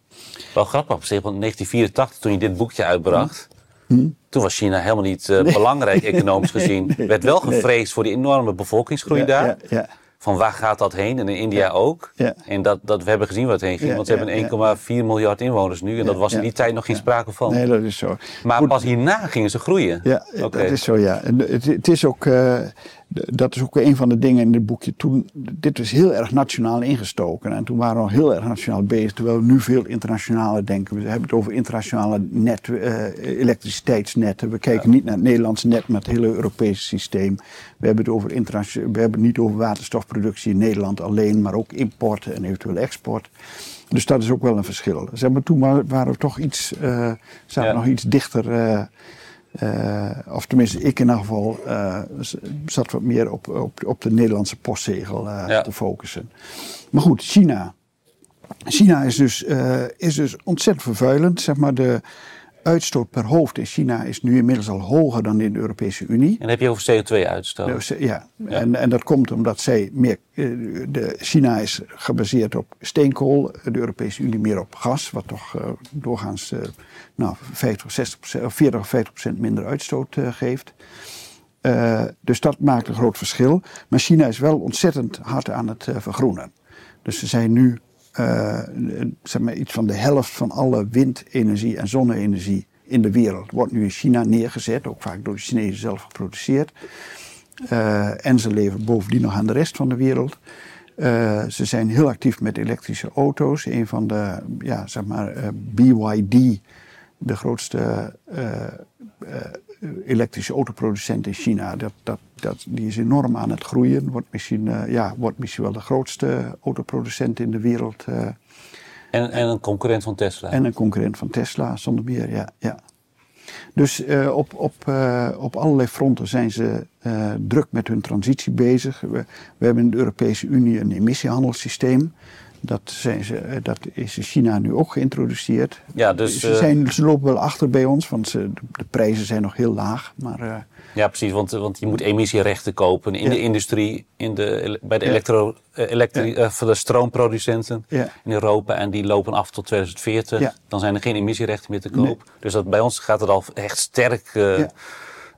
Wel grappig, op 1984, toen je dit boekje uitbracht, hm? hm? toen was China helemaal niet uh, belangrijk economisch gezien. Nee, werd wel gevreesd voor die enorme bevolkingsgroei daar. Ja, ja van waar gaat dat heen? En in India ook. Ja. En dat, dat, we hebben gezien waar het heen ging. want ze hebben 1,4 miljard inwoners nu. En dat was in die tijd nog geen sprake van. Nee, dat is zo. Maar pas hierna gingen ze groeien. Ja, dat is zo, ja. En het, het is ook... Uh, dat is ook een van de dingen in dit boekje. Toen, dit was heel erg nationaal ingestoken. En toen waren we al heel erg nationaal bezig. Terwijl we nu veel internationale denken. We hebben het over internationale net, uh, elektriciteitsnetten. We kijken niet naar het Nederlandse net, maar het hele Europese systeem. We hebben het, over internationaal, we hebben het niet over waterstofproductie in Nederland alleen, maar ook import en eventueel export. Dus dat is ook wel een verschil. Zeg maar, toen waren we toch iets, uh, zaten nog iets dichter. Uh, of tenminste, ik in ieder geval zat wat meer op, op, op de Nederlandse postzegel te focussen. Maar goed, China. China is dus, is dus ontzettend vervuilend. Zeg maar de, uitstoot per hoofd in China is nu inmiddels al hoger dan in de Europese Unie. En dan heb je over CO2-uitstoot. Ja, ja. En, en dat komt omdat zij meer. Eh, de, China is gebaseerd op steenkool, de Europese Unie meer op gas, wat toch uh, doorgaans uh, nou, 50, 60 of 40 of 50 procent minder uitstoot uh, geeft. dus dat maakt een groot verschil. Maar China is wel ontzettend hard aan het vergroenen. Dus ze zijn nu uh, zeg maar iets van de helft van alle windenergie en zonne-energie in de wereld wordt nu in China neergezet, ook vaak door de Chinezen zelf geproduceerd. Uh, en ze leveren bovendien nog aan de rest van de wereld. Uh, ze zijn heel actief met elektrische auto's. Een van de, ja, zeg maar, BYD, de grootste elektrische autoproducent in China. Dat, dat, dat, die is enorm aan het groeien. Wordt misschien, uh, ja, wordt misschien wel de grootste autoproducent in de wereld. Uh, en, en een concurrent van Tesla. En een concurrent van Tesla, zonder meer, ja. ja. Dus uh, op, op, op allerlei fronten zijn ze druk met hun transitie bezig. We, we hebben in de Europese Unie een emissiehandelssysteem. Dat, zijn ze, eh, dat is in China nu ook geïntroduceerd. Ja, dus, ze, zijn, ze lopen wel achter bij ons, want ze, de prijzen zijn nog heel laag. Maar, uh, ja, precies, want, want je moet emissierechten kopen in de industrie, in de, bij de, elektro, elektri, ja. uh, de stroomproducenten in Europa. En die lopen af tot 2040. Dan zijn er geen emissierechten meer te koop. Dus dat, bij ons gaat het al echt sterk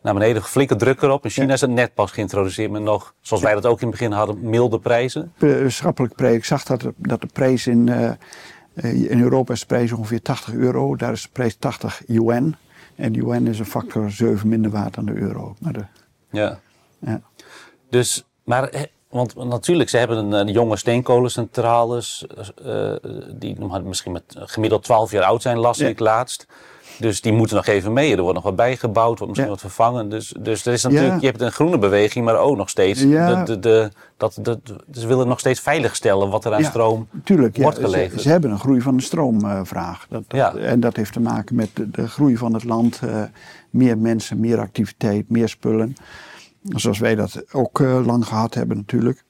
naar beneden. Flinke druk erop. In China is het net pas geïntroduceerd met nog, zoals wij dat ook in het begin hadden, milde prijzen. Schappelijk prijs. Ik zag dat, dat de prijs in, uh, in Europa is de prijs ongeveer 80 euro. Daar is de prijs 80 yuan. En yuan is een factor 7 minder waard dan de euro. Maar de, ja. ja. Dus, maar want natuurlijk, ze hebben een, een jonge steenkolencentrales, uh, die misschien met gemiddeld 12 jaar oud zijn, las ik laatst. Dus die moeten nog even mee. Er wordt nog wat bijgebouwd, wordt misschien wat vervangen. Dus, dus er is natuurlijk, je hebt een groene beweging, maar ook nog steeds. De, de, de, dat, de, ze willen nog steeds veiligstellen wat er aan stroom tuurlijk, wordt geleverd. Ze, ze, hebben een groei van de stroomvraag. Dat, dat, en dat heeft te maken met de, groei van het land. Uh, meer mensen, meer activiteit, meer spullen. Zoals wij dat ook uh, lang gehad hebben natuurlijk.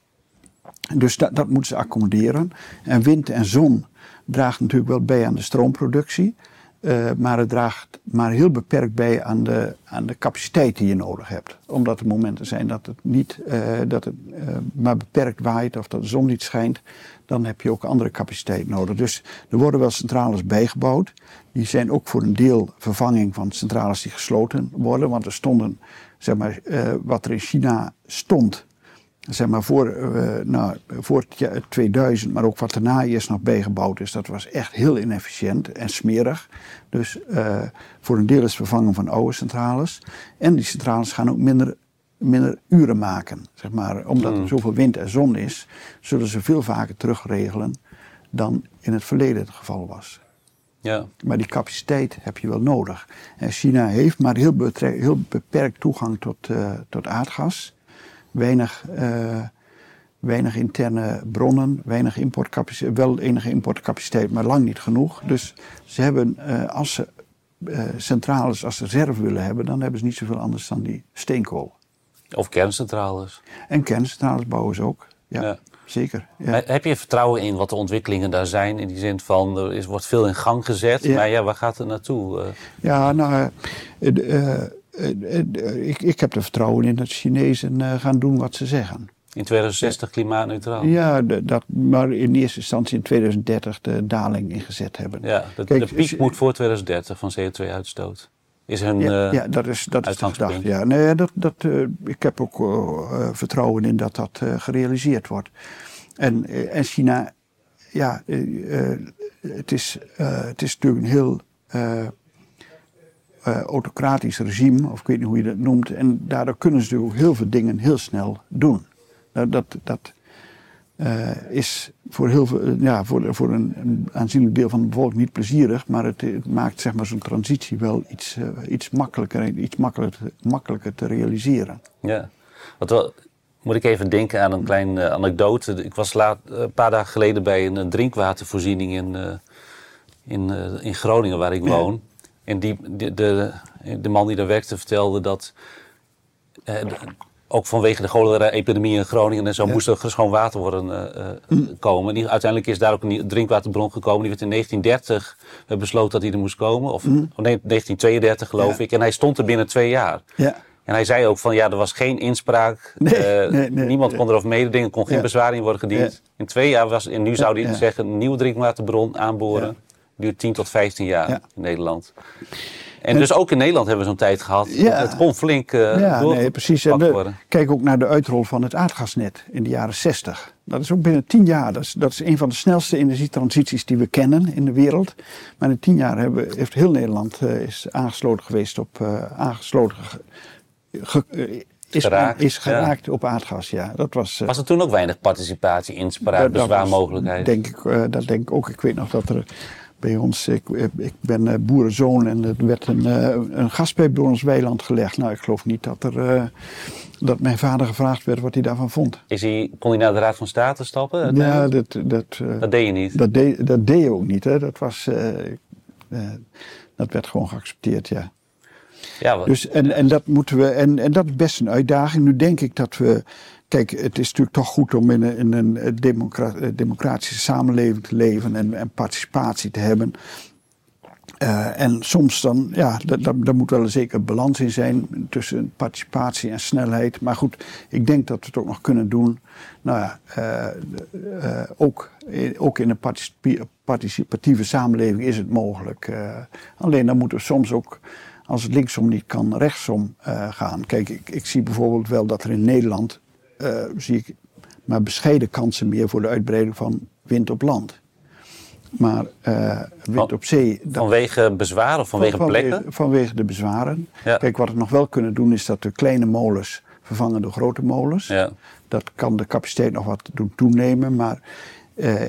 Dus dat, dat moeten ze accommoderen. En wind en zon draagt natuurlijk wel bij aan de stroomproductie. Uh, maar het draagt maar heel beperkt bij aan de, aan de capaciteit die je nodig hebt. Omdat er momenten zijn dat het, niet, uh, dat het uh, maar beperkt waait of dat de zon niet schijnt. Dan heb je ook andere capaciteit nodig. Dus er worden wel centrales bijgebouwd. Die zijn ook voor een deel vervanging van centrales die gesloten worden. Want er stonden, zeg maar, wat er in China stond zeg maar voor, uh, nou, voor 2000, maar ook wat daarna eerst nog bijgebouwd is, dat was echt heel inefficiënt en smerig. Dus uh, voor een deel is vervangen van oude centrales. En die centrales gaan ook minder, minder uren maken. Zeg maar. Omdat er hmm. zoveel wind en zon is, zullen ze veel vaker terugregelen dan in het verleden het geval was. Ja. Maar die capaciteit heb je wel nodig. En China heeft maar heel, heel beperkt toegang tot, uh, tot aardgas weinig, uh, weinig interne bronnen, weinig importcapaciteit, wel enige importcapaciteit, maar lang niet genoeg. Dus ze hebben, uh, als ze uh, centrales als reserve willen hebben, dan hebben ze niet zoveel anders dan die steenkool. Of kerncentrales. En kerncentrales bouwen ze ook, ja. Zeker. Ja. Heb je vertrouwen in wat de ontwikkelingen daar zijn? In die zin van, er is, wordt veel in gang gezet. Maar ja, waar gaat het naartoe? Ja, nou, eh, eh, ik, ik heb er vertrouwen in dat Chinezen eh, gaan doen wat ze zeggen. In 2060 klimaatneutraal? Ja, dat, maar in eerste instantie in 2030 de daling ingezet hebben. Ja, de, de piek moet voor 2030 van CO2-uitstoot. Is hun ja, ja, dat is, dat is de gedachte. Ja. Nee, dat, dat, uh, ik heb ook uh, vertrouwen in dat dat gerealiseerd wordt. En, en China, ja, het, is, het is natuurlijk een heel uh, autocratisch regime, of ik weet niet hoe je dat noemt. En daardoor kunnen ze natuurlijk ook heel veel dingen heel snel doen. Nou, dat, dat uh, is voor, heel veel, ja, voor, voor een, een, aanzienlijk deel van de bevolking niet plezierig, maar het, het maakt zeg maar, zo'n transitie wel iets, iets makkelijker, iets makkelijker, makkelijker te realiseren. Ja, wat wel, moet ik even denken aan een kleine anekdote. Ik was laat, een paar dagen geleden bij een drinkwatervoorziening in, in, in Groningen, waar ik woon. En die, de, de, de man die daar werkte vertelde dat eh, ook vanwege de cholera-epidemie in Groningen en zo moest er schoon water worden uh, mm. komen. Uiteindelijk is daar ook een drinkwaterbron gekomen. Die werd in 1930 besloten dat hij er moest komen. Of, mm. nee, 1932 geloof ik. En hij stond er binnen twee jaar. Ja. En hij zei ook van ja, er was geen inspraak. Nee, nee, nee, niemand kon erover mededingen, kon geen bezwaar in worden gediend. In twee jaar was, en nu zou hij zeggen, een nieuwe drinkwaterbron aanboren. Duurt 10 tot 15 jaar in Nederland. En, dus ook in Nederland hebben we zo'n tijd gehad. Ja, het kon flink uh, ja, nee, precies. En kijk ook naar de uitrol van het aardgasnet in de jaren 60. Dat is ook binnen tien jaar. Dat is, dat is een van de snelste energietransities die we kennen in de wereld. Maar in tien jaar hebben, heeft heel Nederland uh, is aangesloten geweest op uh, aangesloten ge, is geraakt, is geraakt op aardgas. Ja, dat was, was er toen ook weinig participatie, inspraak, bezwaarmogelijkheid? Denk ik, dat denk ik ook. Ik weet nog dat er bij ons. Ik, ik ben eh, boerenzoon en er werd een, eh, een gaspijp door ons weiland gelegd. Nou, ik geloof niet dat, er, eh, dat mijn vader gevraagd werd wat hij daarvan vond. Is hij, kon hij naar de Raad van State stappen? Ja, dat, dat, dat deed je niet? Dat deed, dat deed je ook niet. Hè. Dat, was, dat werd gewoon geaccepteerd, ja. Ja, dus, en, en dat moeten we, en, en dat is best een uitdaging. Nu denk ik dat we Kijk, het is natuurlijk toch goed om in een, een eh, democratische samenleving te leven en, en participatie te hebben. Uh, en soms dan, ja, daar moet wel een zekere balans in zijn tussen participatie en snelheid. Maar goed, ik denk dat we het ook nog kunnen doen. Nou ja, ook, ook in een participatieve samenleving is het mogelijk. alleen dan moeten we soms ook, als het linksom niet kan, rechtsom gaan. Kijk, ik, ik zie bijvoorbeeld wel dat er in Nederland uh, zie ik maar bescheiden kansen meer voor de uitbreiding van wind op land. Maar uh, wind op zee. vanwege bezwaren of vanwege, plekken? Vanwege de bezwaren. Kijk, wat we nog wel kunnen doen is dat de kleine molens vervangen door grote molens. Ja. Dat kan de capaciteit nog wat doen toenemen. Maar uh,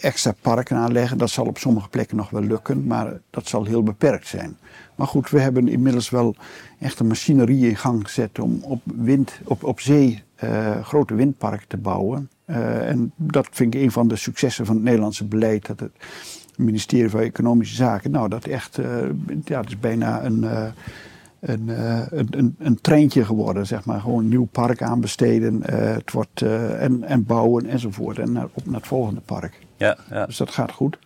extra parken aanleggen, dat zal op sommige plekken nog wel lukken. Maar dat zal heel beperkt zijn. Maar goed, we hebben inmiddels wel echt een machinerie in gang gezet om op, wind, op, op zee grote windparken te bouwen. Uh, en dat vind ik een van de successen van het Nederlandse beleid. Dat het ministerie van Economische Zaken, nou dat echt, uh, ja, het is bijna een, een, een, een, treintje geworden, zeg maar. Gewoon een nieuw park aanbesteden, het wordt, en, en bouwen enzovoort. En naar, op naar het volgende park. Ja, ja. Dus dat gaat goed.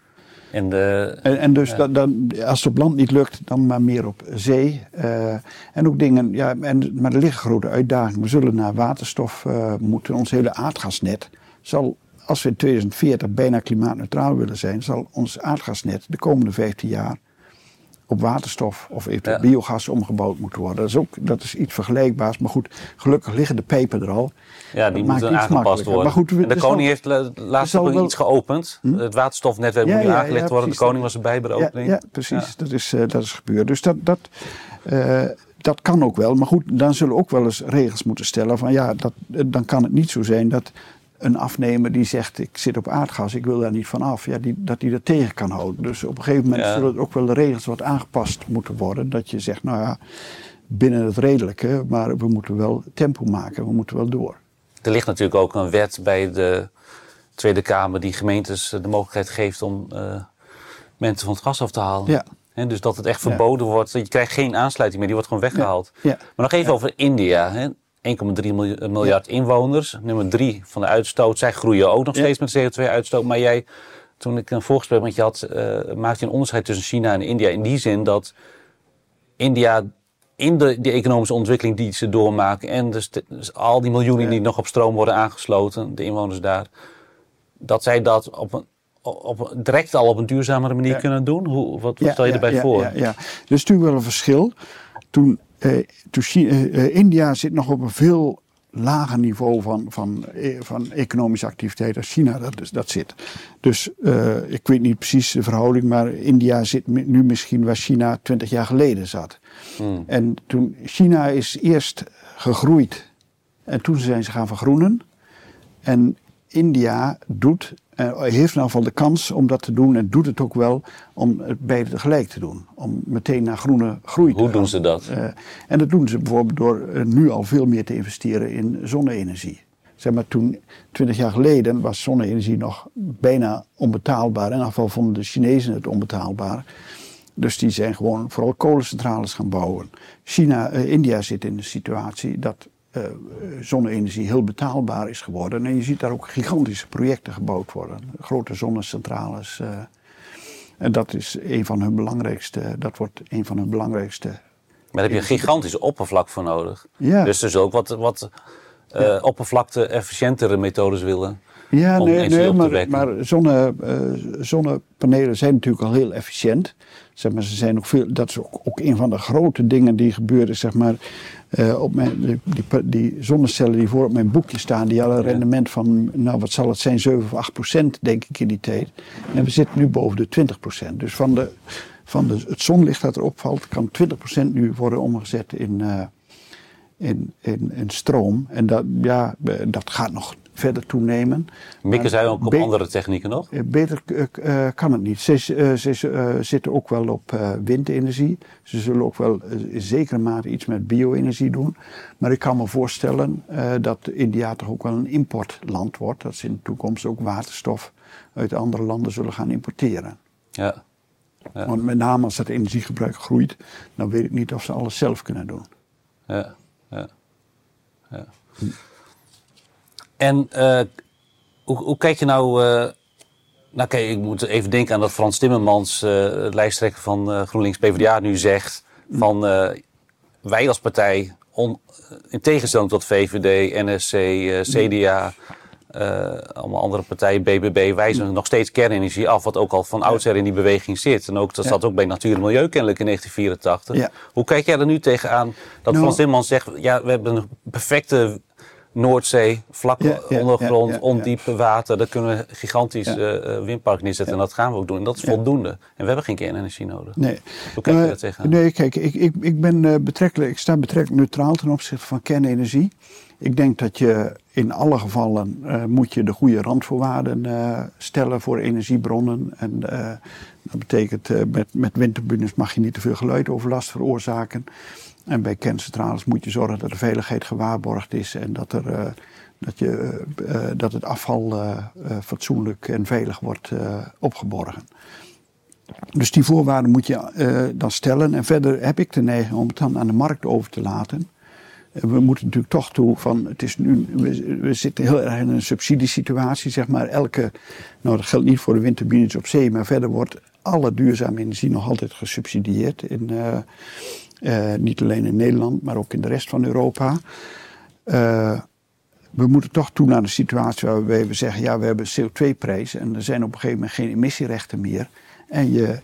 En, de, en, en dus dan, als het op land niet lukt, dan maar meer op zee. Uh, en ook dingen, ja, en, maar er liggen grote uitdagingen. We zullen naar waterstof uh, moeten. Ons hele aardgasnet zal, als we in 2040 bijna klimaatneutraal willen zijn, zal ons aardgasnet de komende 15 jaar op waterstof of eventueel biogas omgebouwd moeten worden. Dat is ook dat is iets vergelijkbaars. Maar goed, gelukkig liggen de peper er al. Ja, die moeten aangepast worden. Maar goed, en de koning heeft laatst nog wel... iets geopend. Hm? Het waterstofnetwerk moet nu aangelegd worden. de koning was erbij bij de opening. Ja, precies. Dat, is, uh, dat is gebeurd. Dus dat, dat, uh, dat kan ook wel. Maar goed, dan zullen we ook wel eens regels moeten stellen. Van ja, dat, dan kan het niet zo zijn dat een afnemer die zegt ik zit op aardgas, ik wil daar niet van af, ja, die, dat hij dat tegen kan houden. Dus op een gegeven moment zullen ook wel de regels wat aangepast moeten worden. Dat je zegt, nou ja, binnen het redelijke, maar we moeten wel tempo maken, we moeten wel door. Er ligt natuurlijk ook een wet bij de Tweede Kamer die gemeentes de mogelijkheid geeft om uh, mensen van het gas af te halen. Ja. He, dus dat het echt verboden wordt. Je krijgt geen aansluiting meer, die wordt gewoon weggehaald. Ja. Maar nog even over India. 1,3 miljard inwoners. Nummer 3 van de uitstoot. Zij groeien ook nog steeds met CO2-uitstoot. Maar jij, toen ik een voorgesprek met je had, uh, maakte je een onderscheid tussen China en India. In die zin dat India in de, die economische ontwikkeling die ze doormaken. En dus, dus al die miljoenen die nog op stroom worden aangesloten, de inwoners daar. Dat zij dat op een, op, direct al op een duurzamere manier kunnen doen? Hoe, wat, wat stel je erbij voor? Ja, ja, Er is natuurlijk wel een verschil. Toen India zit nog op een veel lager niveau van, van, van economische activiteit als China dat, dus, dat zit. Dus ik weet niet precies de verhouding, maar India zit nu misschien waar China 20 jaar geleden zat. Hmm. En toen China is eerst gegroeid en toen zijn ze gaan vergroenen. En India doet uh, heeft in ieder geval de kans om dat te doen en doet het ook wel om het beide tegelijk te doen. Om meteen naar groene groei te Hoe doen ze dat? Uh, en dat doen ze bijvoorbeeld door uh, nu al veel meer te investeren in zonne-energie. Zeg maar, toen, twintig jaar geleden, was zonne-energie nog bijna onbetaalbaar. In ieder geval vonden de Chinezen het onbetaalbaar. Dus die zijn gewoon vooral kolencentrales gaan bouwen. China, India zit in de situatie dat zonne-energie heel betaalbaar is geworden. En je ziet daar ook gigantische projecten gebouwd worden. Grote zonnecentrales. en dat is een van hun belangrijkste, dat wordt een van hun belangrijkste maar daar heb je een gigantische oppervlak voor nodig. Ja. Dus er ook wat, wat uh, oppervlakte-efficiëntere methodes willen. Ja, nee, nee maar, maar zonne, uh, zonnepanelen zijn natuurlijk al heel efficiënt. Zeg maar, ze zijn nog veel, dat is ook, ook een van de grote dingen die gebeuren. Zeg maar, uh, op mijn, die, die, zonnecellen die voor op mijn boekje staan, die hadden een rendement van, nou wat zal het zijn, 7 of 8 procent, denk ik in die tijd. En we zitten nu boven de 20 procent. Dus van de van de, het zonlicht dat erop valt, kan 20% nu worden omgezet in, uh, in, in, in, stroom. En dat, ja, dat gaat nog verder toenemen. Mikken zij ook op andere technieken nog? Eh, beter uh, kan het niet. Ze, ze zitten ook wel op windenergie. Ze zullen ook wel in zekere mate iets met bio-energie doen. Maar ik kan me voorstellen dat India toch ook wel een importland wordt. Dat ze in de toekomst ook waterstof uit andere landen zullen gaan importeren. Ja. Want met name als het energiegebruik groeit, dan weet ik niet of ze alles zelf kunnen doen. Ja, ja. ja. En uh, hoe, hoe, kijk je nou. Uh, nou, kijk, ik moet even denken aan dat Frans Timmermans, uh, lijsttrekker van GroenLinks PvdA, nu zegt: van wij als partij, on, in tegenstelling tot VVD, NSC, CDA. Uh, allemaal andere partijen, BBB, wijzen nog steeds kernenergie af, wat ook al van oudsher in die beweging zit. En ook, dat zat ook bij Natuur en Milieu kennelijk in 1984. Hoe kijk jij er nu tegenaan dat nou, Frans Timmermans zegt, ja, we hebben een perfecte Noordzee, vlakke ondergrond, ondiepe water. Daar kunnen we gigantisch uh, windpark neerzetten. En dat gaan we ook doen. En dat is voldoende. En we hebben geen kernenergie nodig. Nee. Hoe kijk je dat tegenaan? Nee, kijk, ik, ik, ik, ben, betrekkelijk, ik sta betrekkelijk neutraal ten opzichte van kernenergie. Ik denk dat je in alle gevallen uh, moet je de goede randvoorwaarden stellen voor energiebronnen. En dat betekent met, met windturbines mag je niet te veel geluidoverlast veroorzaken. En bij kerncentrales moet je zorgen dat de veiligheid gewaarborgd is en dat, er, dat, je, dat het afval fatsoenlijk en veilig wordt opgeborgen. Dus die voorwaarden moet je dan stellen. En verder heb ik de neiging om het dan aan de markt over te laten we moeten natuurlijk toch toe van, het is nu, we, zitten heel erg in een subsidiesituatie, zeg maar. Elke, nou dat geldt niet voor de windturbines op zee, maar verder wordt alle duurzame energie nog altijd gesubsidieerd. In, uh, niet alleen in Nederland, maar ook in de rest van Europa. Uh, we moeten toch toe naar een situatie waarbij we zeggen, ja, we hebben CO2-prijs en er zijn op een gegeven moment geen emissierechten meer. En je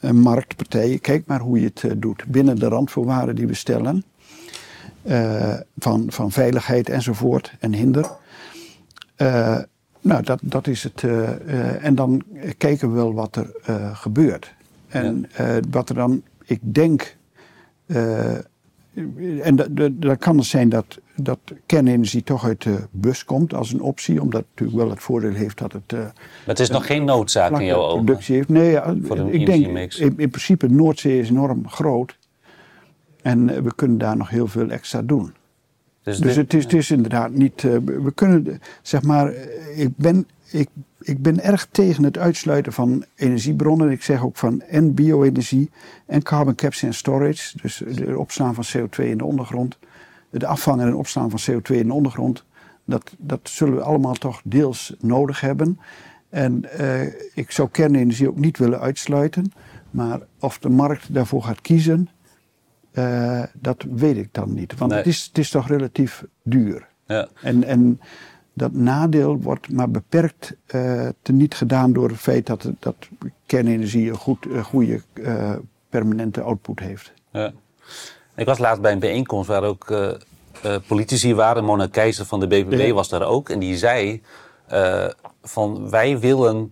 een marktpartij, kijk maar hoe je het doet binnen de randvoorwaarden die we stellen. Eh, van, van veiligheid enzovoort en hinder. Nou, dat, dat is het. En dan kijken we wel wat er gebeurt. En wat er dan, ik denk. En dat kan het zijn dat, dat kernenergie toch uit de bus komt als een optie, omdat het natuurlijk wel het voordeel heeft dat het. maar het is nog geen noodzaak in jouw ogen? Productie heeft. Nee, ja, ik denk in, in principe Noordzee is enorm groot. En eh, we kunnen daar nog heel veel extra doen. Dus, dus het, is, het, is, inderdaad niet. Uh, we kunnen, zeg maar, eh, ik ben, ik, ik ben erg tegen het uitsluiten van energiebronnen. Ik zeg ook van en bio-energie en carbon capture en storage. Dus het opslaan van CO2 in de ondergrond. Het afvangen en opslaan van CO2 in de ondergrond. Dat, dat zullen we allemaal toch deels nodig hebben. En uh, ik zou kernenergie ook niet willen uitsluiten. Maar of de markt daarvoor gaat kiezen, uh, dat weet ik dan niet. Want het, is, het is toch relatief duur. Ja. En, en dat nadeel wordt maar beperkt uh, niet gedaan door het feit dat, dat kernenergie een, goed, een goede uh, permanente output heeft. Ja. Ik was laatst bij een bijeenkomst waar ook uh, politici waren. Mona Keizer van de BBB was daar ook. En die zei van wij willen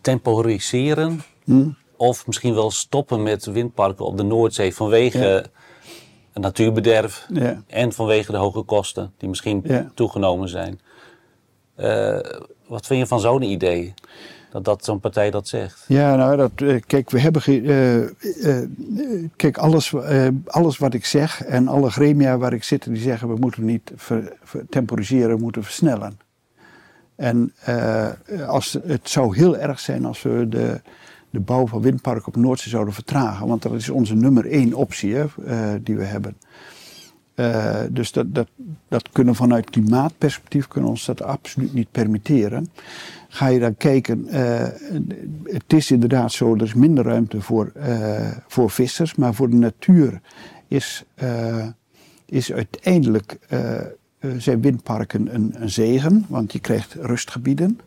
temporiseren hm? Of misschien wel stoppen met windparken op de Noordzee vanwege een natuurbederf en vanwege de hoge kosten die misschien toegenomen zijn. Uh, wat vind je van zo'n idee? Dat, dat zo'n partij dat zegt. Ja, nou, dat, uh, kijk, we hebben. Uh, kijk, alles, alles wat ik zeg en alle gremia waar ik zit, die zeggen we moeten niet temporiseren, we moeten versnellen. En als, het zou heel erg zijn als we de, de bouw van windparken op Noordzee zouden vertragen. Want dat is onze nummer één optie hè, die we hebben. Dus dat, dat, dat kunnen vanuit klimaatperspectief kunnen ons dat absoluut niet permitteren. Ga je dan kijken, het is inderdaad zo, er is minder ruimte voor, voor vissers, maar voor de natuur is, is uiteindelijk zijn windparken een, een, zegen, want je krijgt rustgebieden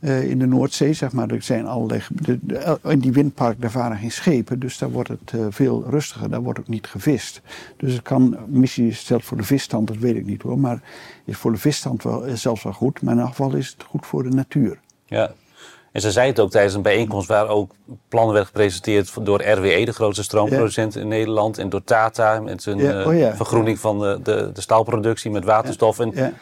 uh, in de Noordzee. Zeg maar. Er zijn allerlei, de, de, in die windpark daar varen geen schepen, dus daar wordt het uh, veel rustiger, daar wordt ook niet gevist. Dus het kan, missie stelt voor de visstand, dat weet ik niet hoor, maar is voor de visstand wel, zelfs wel goed, maar in ieder geval is het goed voor de natuur. Ja, en ze zei het ook tijdens een bijeenkomst waar ook plannen werden gepresenteerd door RWE, de grootste stroomproducent in Nederland, en door Tata met zijn ja. oh, ja. vergroening van de, de, de, staalproductie met waterstof. En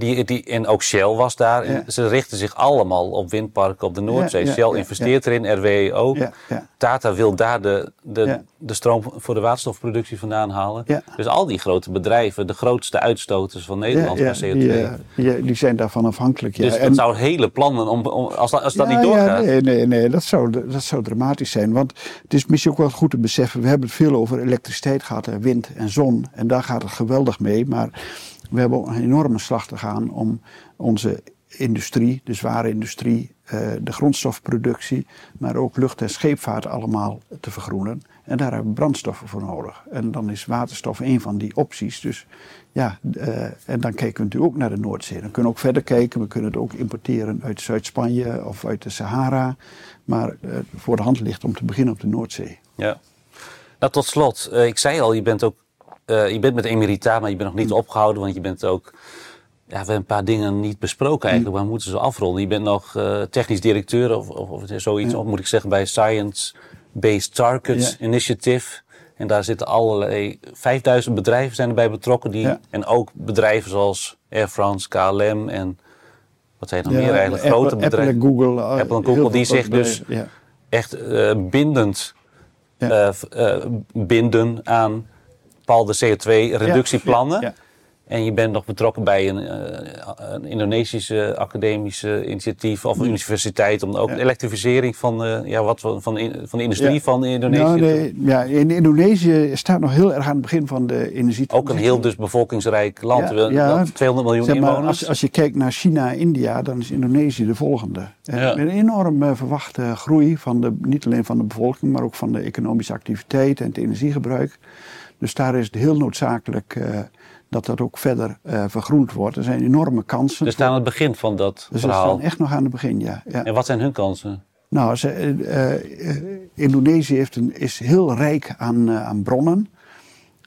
die, die, en ook Shell was daar. En ze richten zich allemaal op windparken op de Noordzee. Shell investeert erin, RWE ook. Tata wil daar de, de, de stroom voor de waterstofproductie vandaan halen. Dus al die grote bedrijven, de grootste uitstoters van Nederland qua CO2. Die, die, zijn daarvan afhankelijk. Dus en, dat zou hele plannen, om, om, als, als dat niet doorgaat. nee, nee, nee dat, zou, dat zou dramatisch zijn. Want het is misschien ook wel goed te beseffen, we hebben het veel over elektriciteit gehad, wind en zon. En daar gaat het geweldig mee. Maar we hebben een enorme slag te gaan om onze industrie, de zware industrie, eh, de grondstofproductie, maar ook lucht- en scheepvaart allemaal te vergroenen. En daar hebben we brandstoffen voor nodig. En dan is waterstof een van die opties. Dus ja, uh, en dan kijken we natuurlijk ook naar de Noordzee. Dan kunnen we ook verder kijken. We kunnen het ook importeren uit Zuid-Spanje of uit de Sahara. Maar uh, voor de hand ligt om te beginnen op de Noordzee. Ja. Nou, tot slot. ik zei al, je bent ook uh, je bent met emerita, maar je bent nog niet mm. opgehouden, want je bent ook. Ja, we hebben een paar dingen niet besproken eigenlijk, maar we moeten ze afronden. Je bent nog uh, technisch directeur of, of, of zoiets, of moet ik zeggen, bij Science Based Targets Initiative. En daar zitten allerlei, 5000 bedrijven zijn erbij betrokken. Die, En ook bedrijven zoals Air France, KLM en wat zijn er nog meer eigenlijk? grote bedrijven. Apple en Google. Eh, Apple en Google, die zich dus echt uh, bindend binden aan bepaalde CO2-reductieplannen. En je bent nog betrokken bij een, uh, een Indonesische academische initiatief of een universiteit om ook de elektrificering van, uh, ja, wat, van, van de industrie van Indonesië. Nou, nee, ja, in Indonesië staat nog heel erg aan het begin van de energie. Ook een heel dus bevolkingsrijk land, ja, 200 miljoen zeg maar, inwoners. Als, als je kijkt naar China en India, dan is Indonesië de volgende. Met een enorme verwachte groei van de, niet alleen van de bevolking, maar ook van de economische activiteit en het energiegebruik. Dus daar is het heel noodzakelijk uh, dat dat ook verder uh, vergroend wordt. Er zijn enorme kansen. We staan aan het begin van dat dus verhaal. We staan echt nog aan het begin, ja. ja. En wat zijn hun kansen? Nou, ze, uh, Indonesië heeft een, is heel rijk aan, aan bronnen.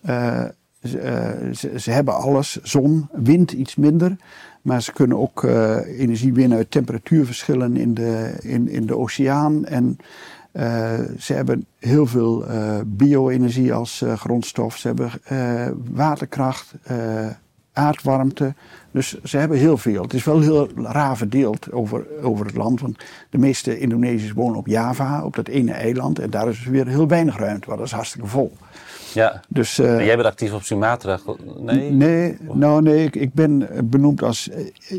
Ze, ze, ze, hebben alles, zon, wind iets minder. Maar ze kunnen ook energie winnen uit temperatuurverschillen in de, in, in de oceaan. En uh, ze hebben heel veel uh, bio-energie als uh, grondstof. Ze hebben waterkracht, aardwarmte. Dus ze hebben heel veel. Het is wel heel raar verdeeld over, over het land. Want de meeste Indonesiërs wonen op Java, op dat ene eiland. En daar is weer heel weinig ruimte, want dat is hartstikke vol. Ja. Dus, uh, jij bent actief op Sumatra? Nee? Nee, nou, nee ik, ik ben benoemd als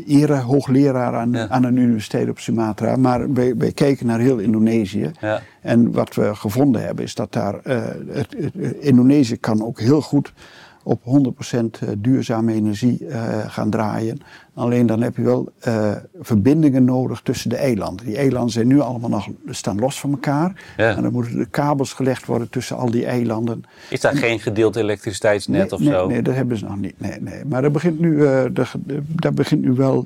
ere hoogleraar aan, aan een universiteit op Sumatra. Maar wij, wij kijken naar heel Indonesië. Ja. En wat we gevonden hebben is dat daar... Uh, het, het, Indonesië kan ook heel goed op 100% eh, duurzame energie uh, gaan draaien. Alleen dan heb je wel uh, verbindingen nodig tussen de eilanden. Die eilanden zijn nu allemaal nog, staan los van elkaar. Ja. En dan moeten de kabels gelegd worden tussen al die eilanden. Is daar geen gedeeld elektriciteitsnet of nee, zo? Nee, dat hebben ze nog niet. Nee, nee. Maar daar begint nu, daar begint nu wel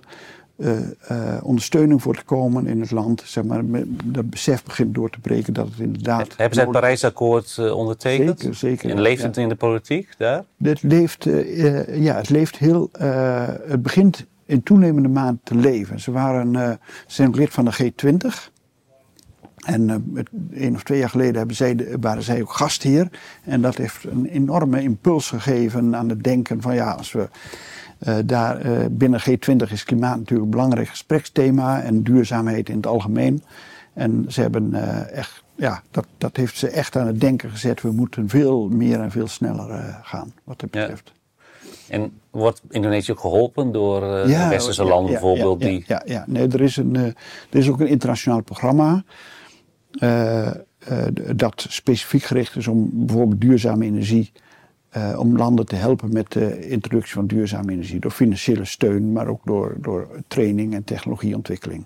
uh, uh, ondersteuning voor te komen in het land. Zeg maar, dat besef begint door te breken dat het inderdaad. Hebben ze het Parijsakkoord uh, ondertekend? Zeker, zeker. En leeft het in de politiek daar? Het leeft, ja, het leeft heel. het begint in toenemende maand te leven. Ze waren, zijn ook lid van de G20. En een of twee jaar geleden hebben zij, waren zij ook gastheer. En dat heeft een enorme impuls gegeven aan het denken van ja, als we uh, daar, uh, binnen G20 is klimaat natuurlijk een belangrijk gespreksthema en duurzaamheid in het algemeen. En ze hebben uh, echt, ja, dat, dat heeft ze echt aan het denken gezet. We moeten veel meer en veel sneller gaan, wat dat betreft. En wordt Indonesië geholpen door ja, de westerse landen bijvoorbeeld? Ja, die... ja, ja, nee, er is, een, er is ook een internationaal programma. dat specifiek gericht is om bijvoorbeeld duurzame energie om landen te helpen met de introductie van duurzame energie. Door financiële steun, maar ook door, door training en technologieontwikkeling.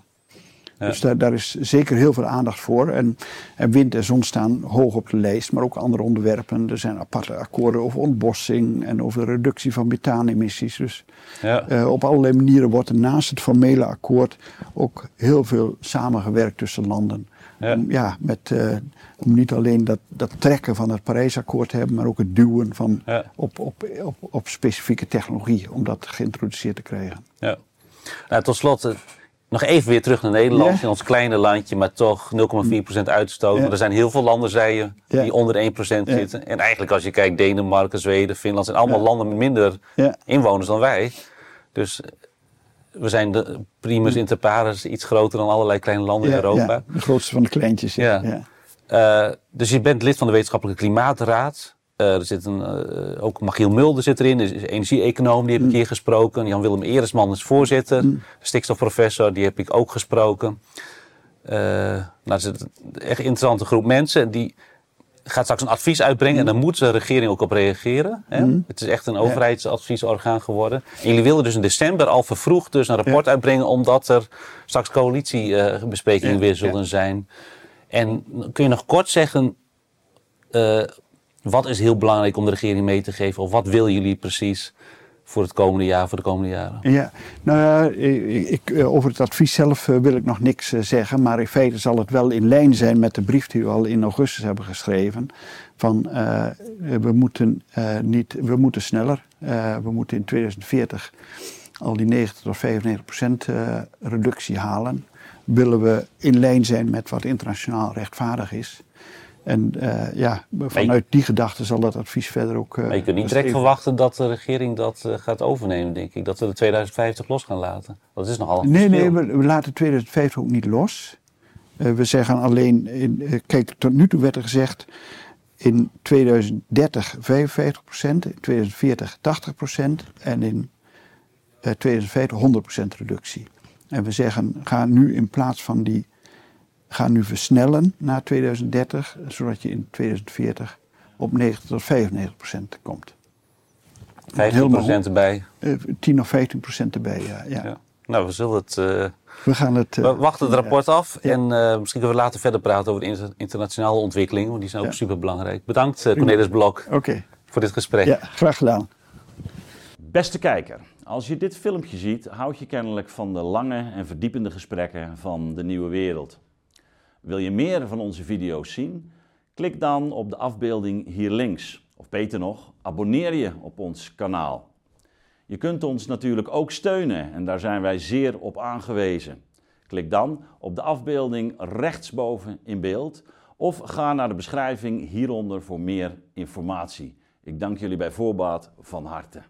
Dus daar, daar, is zeker heel veel aandacht voor. En, en, wind en zon staan hoog op de lijst, maar ook andere onderwerpen. Er zijn aparte akkoorden over ontbossing en over reductie van methaanemissies. Dus ja. uh, op allerlei manieren wordt er naast het formele akkoord ook heel veel samengewerkt tussen landen. Ja. Om, ja, met, uh, om niet alleen dat, dat trekken van het Parijsakkoord te hebben, maar ook het duwen van ja. op, op, op, op specifieke technologie om dat geïntroduceerd te krijgen. Ja. Nou, tot slot, eh, nog even weer terug naar Nederland, in ons kleine landje, maar toch 0,4% uitstoot. Maar er zijn heel veel landen, zei je, die onder 1% zitten. En eigenlijk als je kijkt, Denemarken, Zweden, Finland zijn allemaal landen met minder inwoners dan wij. Dus eh, we zijn de primus inter pares iets groter dan allerlei kleine landen in Europa. de grootste van de kleintjes. Ja. Uh, dus je bent lid van de Wetenschappelijke Klimaatraad. Uh, er zit een, uh, ook Machiel Mulder zit erin, is energie-econoom, die heb ik mm. hier gesproken. Jan-Willem Eresman is voorzitter, mm. stikstofprofessor, die heb ik ook gesproken. Nou, het is een echt interessante groep mensen. Die gaat straks een advies uitbrengen en dan moet de regering ook op reageren. Hè? Mm. Het is echt een overheidsadviesorgaan geworden. En jullie wilden dus in december al vervroegd dus een rapport uitbrengen, omdat er straks coalitiebesprekingen weer zullen zijn. En kun je nog kort zeggen wat is heel belangrijk om de regering mee te geven? Of wat willen jullie precies voor het komende jaar, voor de komende jaren? Ja, nou ja, ik, eh, over het advies zelf eh, wil ik nog niks eh, zeggen. Maar in feite zal het wel in lijn zijn met de brief die we al in augustus hebben geschreven. Van we, moeten, niet, we moeten sneller. We moeten in 2040 al die 90 tot 95 procent reductie halen. Willen we in lijn zijn met wat internationaal rechtvaardig is. En uh, ja, vanuit die gedachte zal dat advies verder ook. Uh, maar je kunt niet direct verwachten dat de regering dat uh, gaat overnemen, denk ik. Dat we de 2050 los gaan laten. Dat is nogal. Nee, nee, we, we, laten 2050 ook niet los. we zeggen alleen. In, kijk, tot nu toe werd er gezegd. In 2030 55 procent, in 2040 80 procent en in 2050 100 procent reductie. En we zeggen, ga nu in plaats van die gaan nu versnellen naar 2030, zodat je in 2040 op 90 tot 95 procent komt. 15 procent erbij? 10 eh, of 15 procent erbij, ja. ja. Nou, we zullen het... Uh, we gaan het... Uh, we wachten het rapport af en uh, misschien kunnen we later verder praten over de internationale ontwikkelingen, want die zijn ook super belangrijk. Bedankt Cornelis Blok okay. voor dit gesprek. Ja, graag gedaan. Beste kijker, als je dit filmpje ziet, houd je kennelijk van de lange en verdiepende gesprekken van de nieuwe wereld. Wil je meer van onze video's zien? Klik dan op de afbeelding hier links. Of beter nog, abonneer je op ons kanaal. Je kunt ons natuurlijk ook steunen en daar zijn wij zeer op aangewezen. Klik dan op de afbeelding rechtsboven in beeld of ga naar de beschrijving hieronder voor meer informatie. Ik dank jullie bij voorbaat van harte.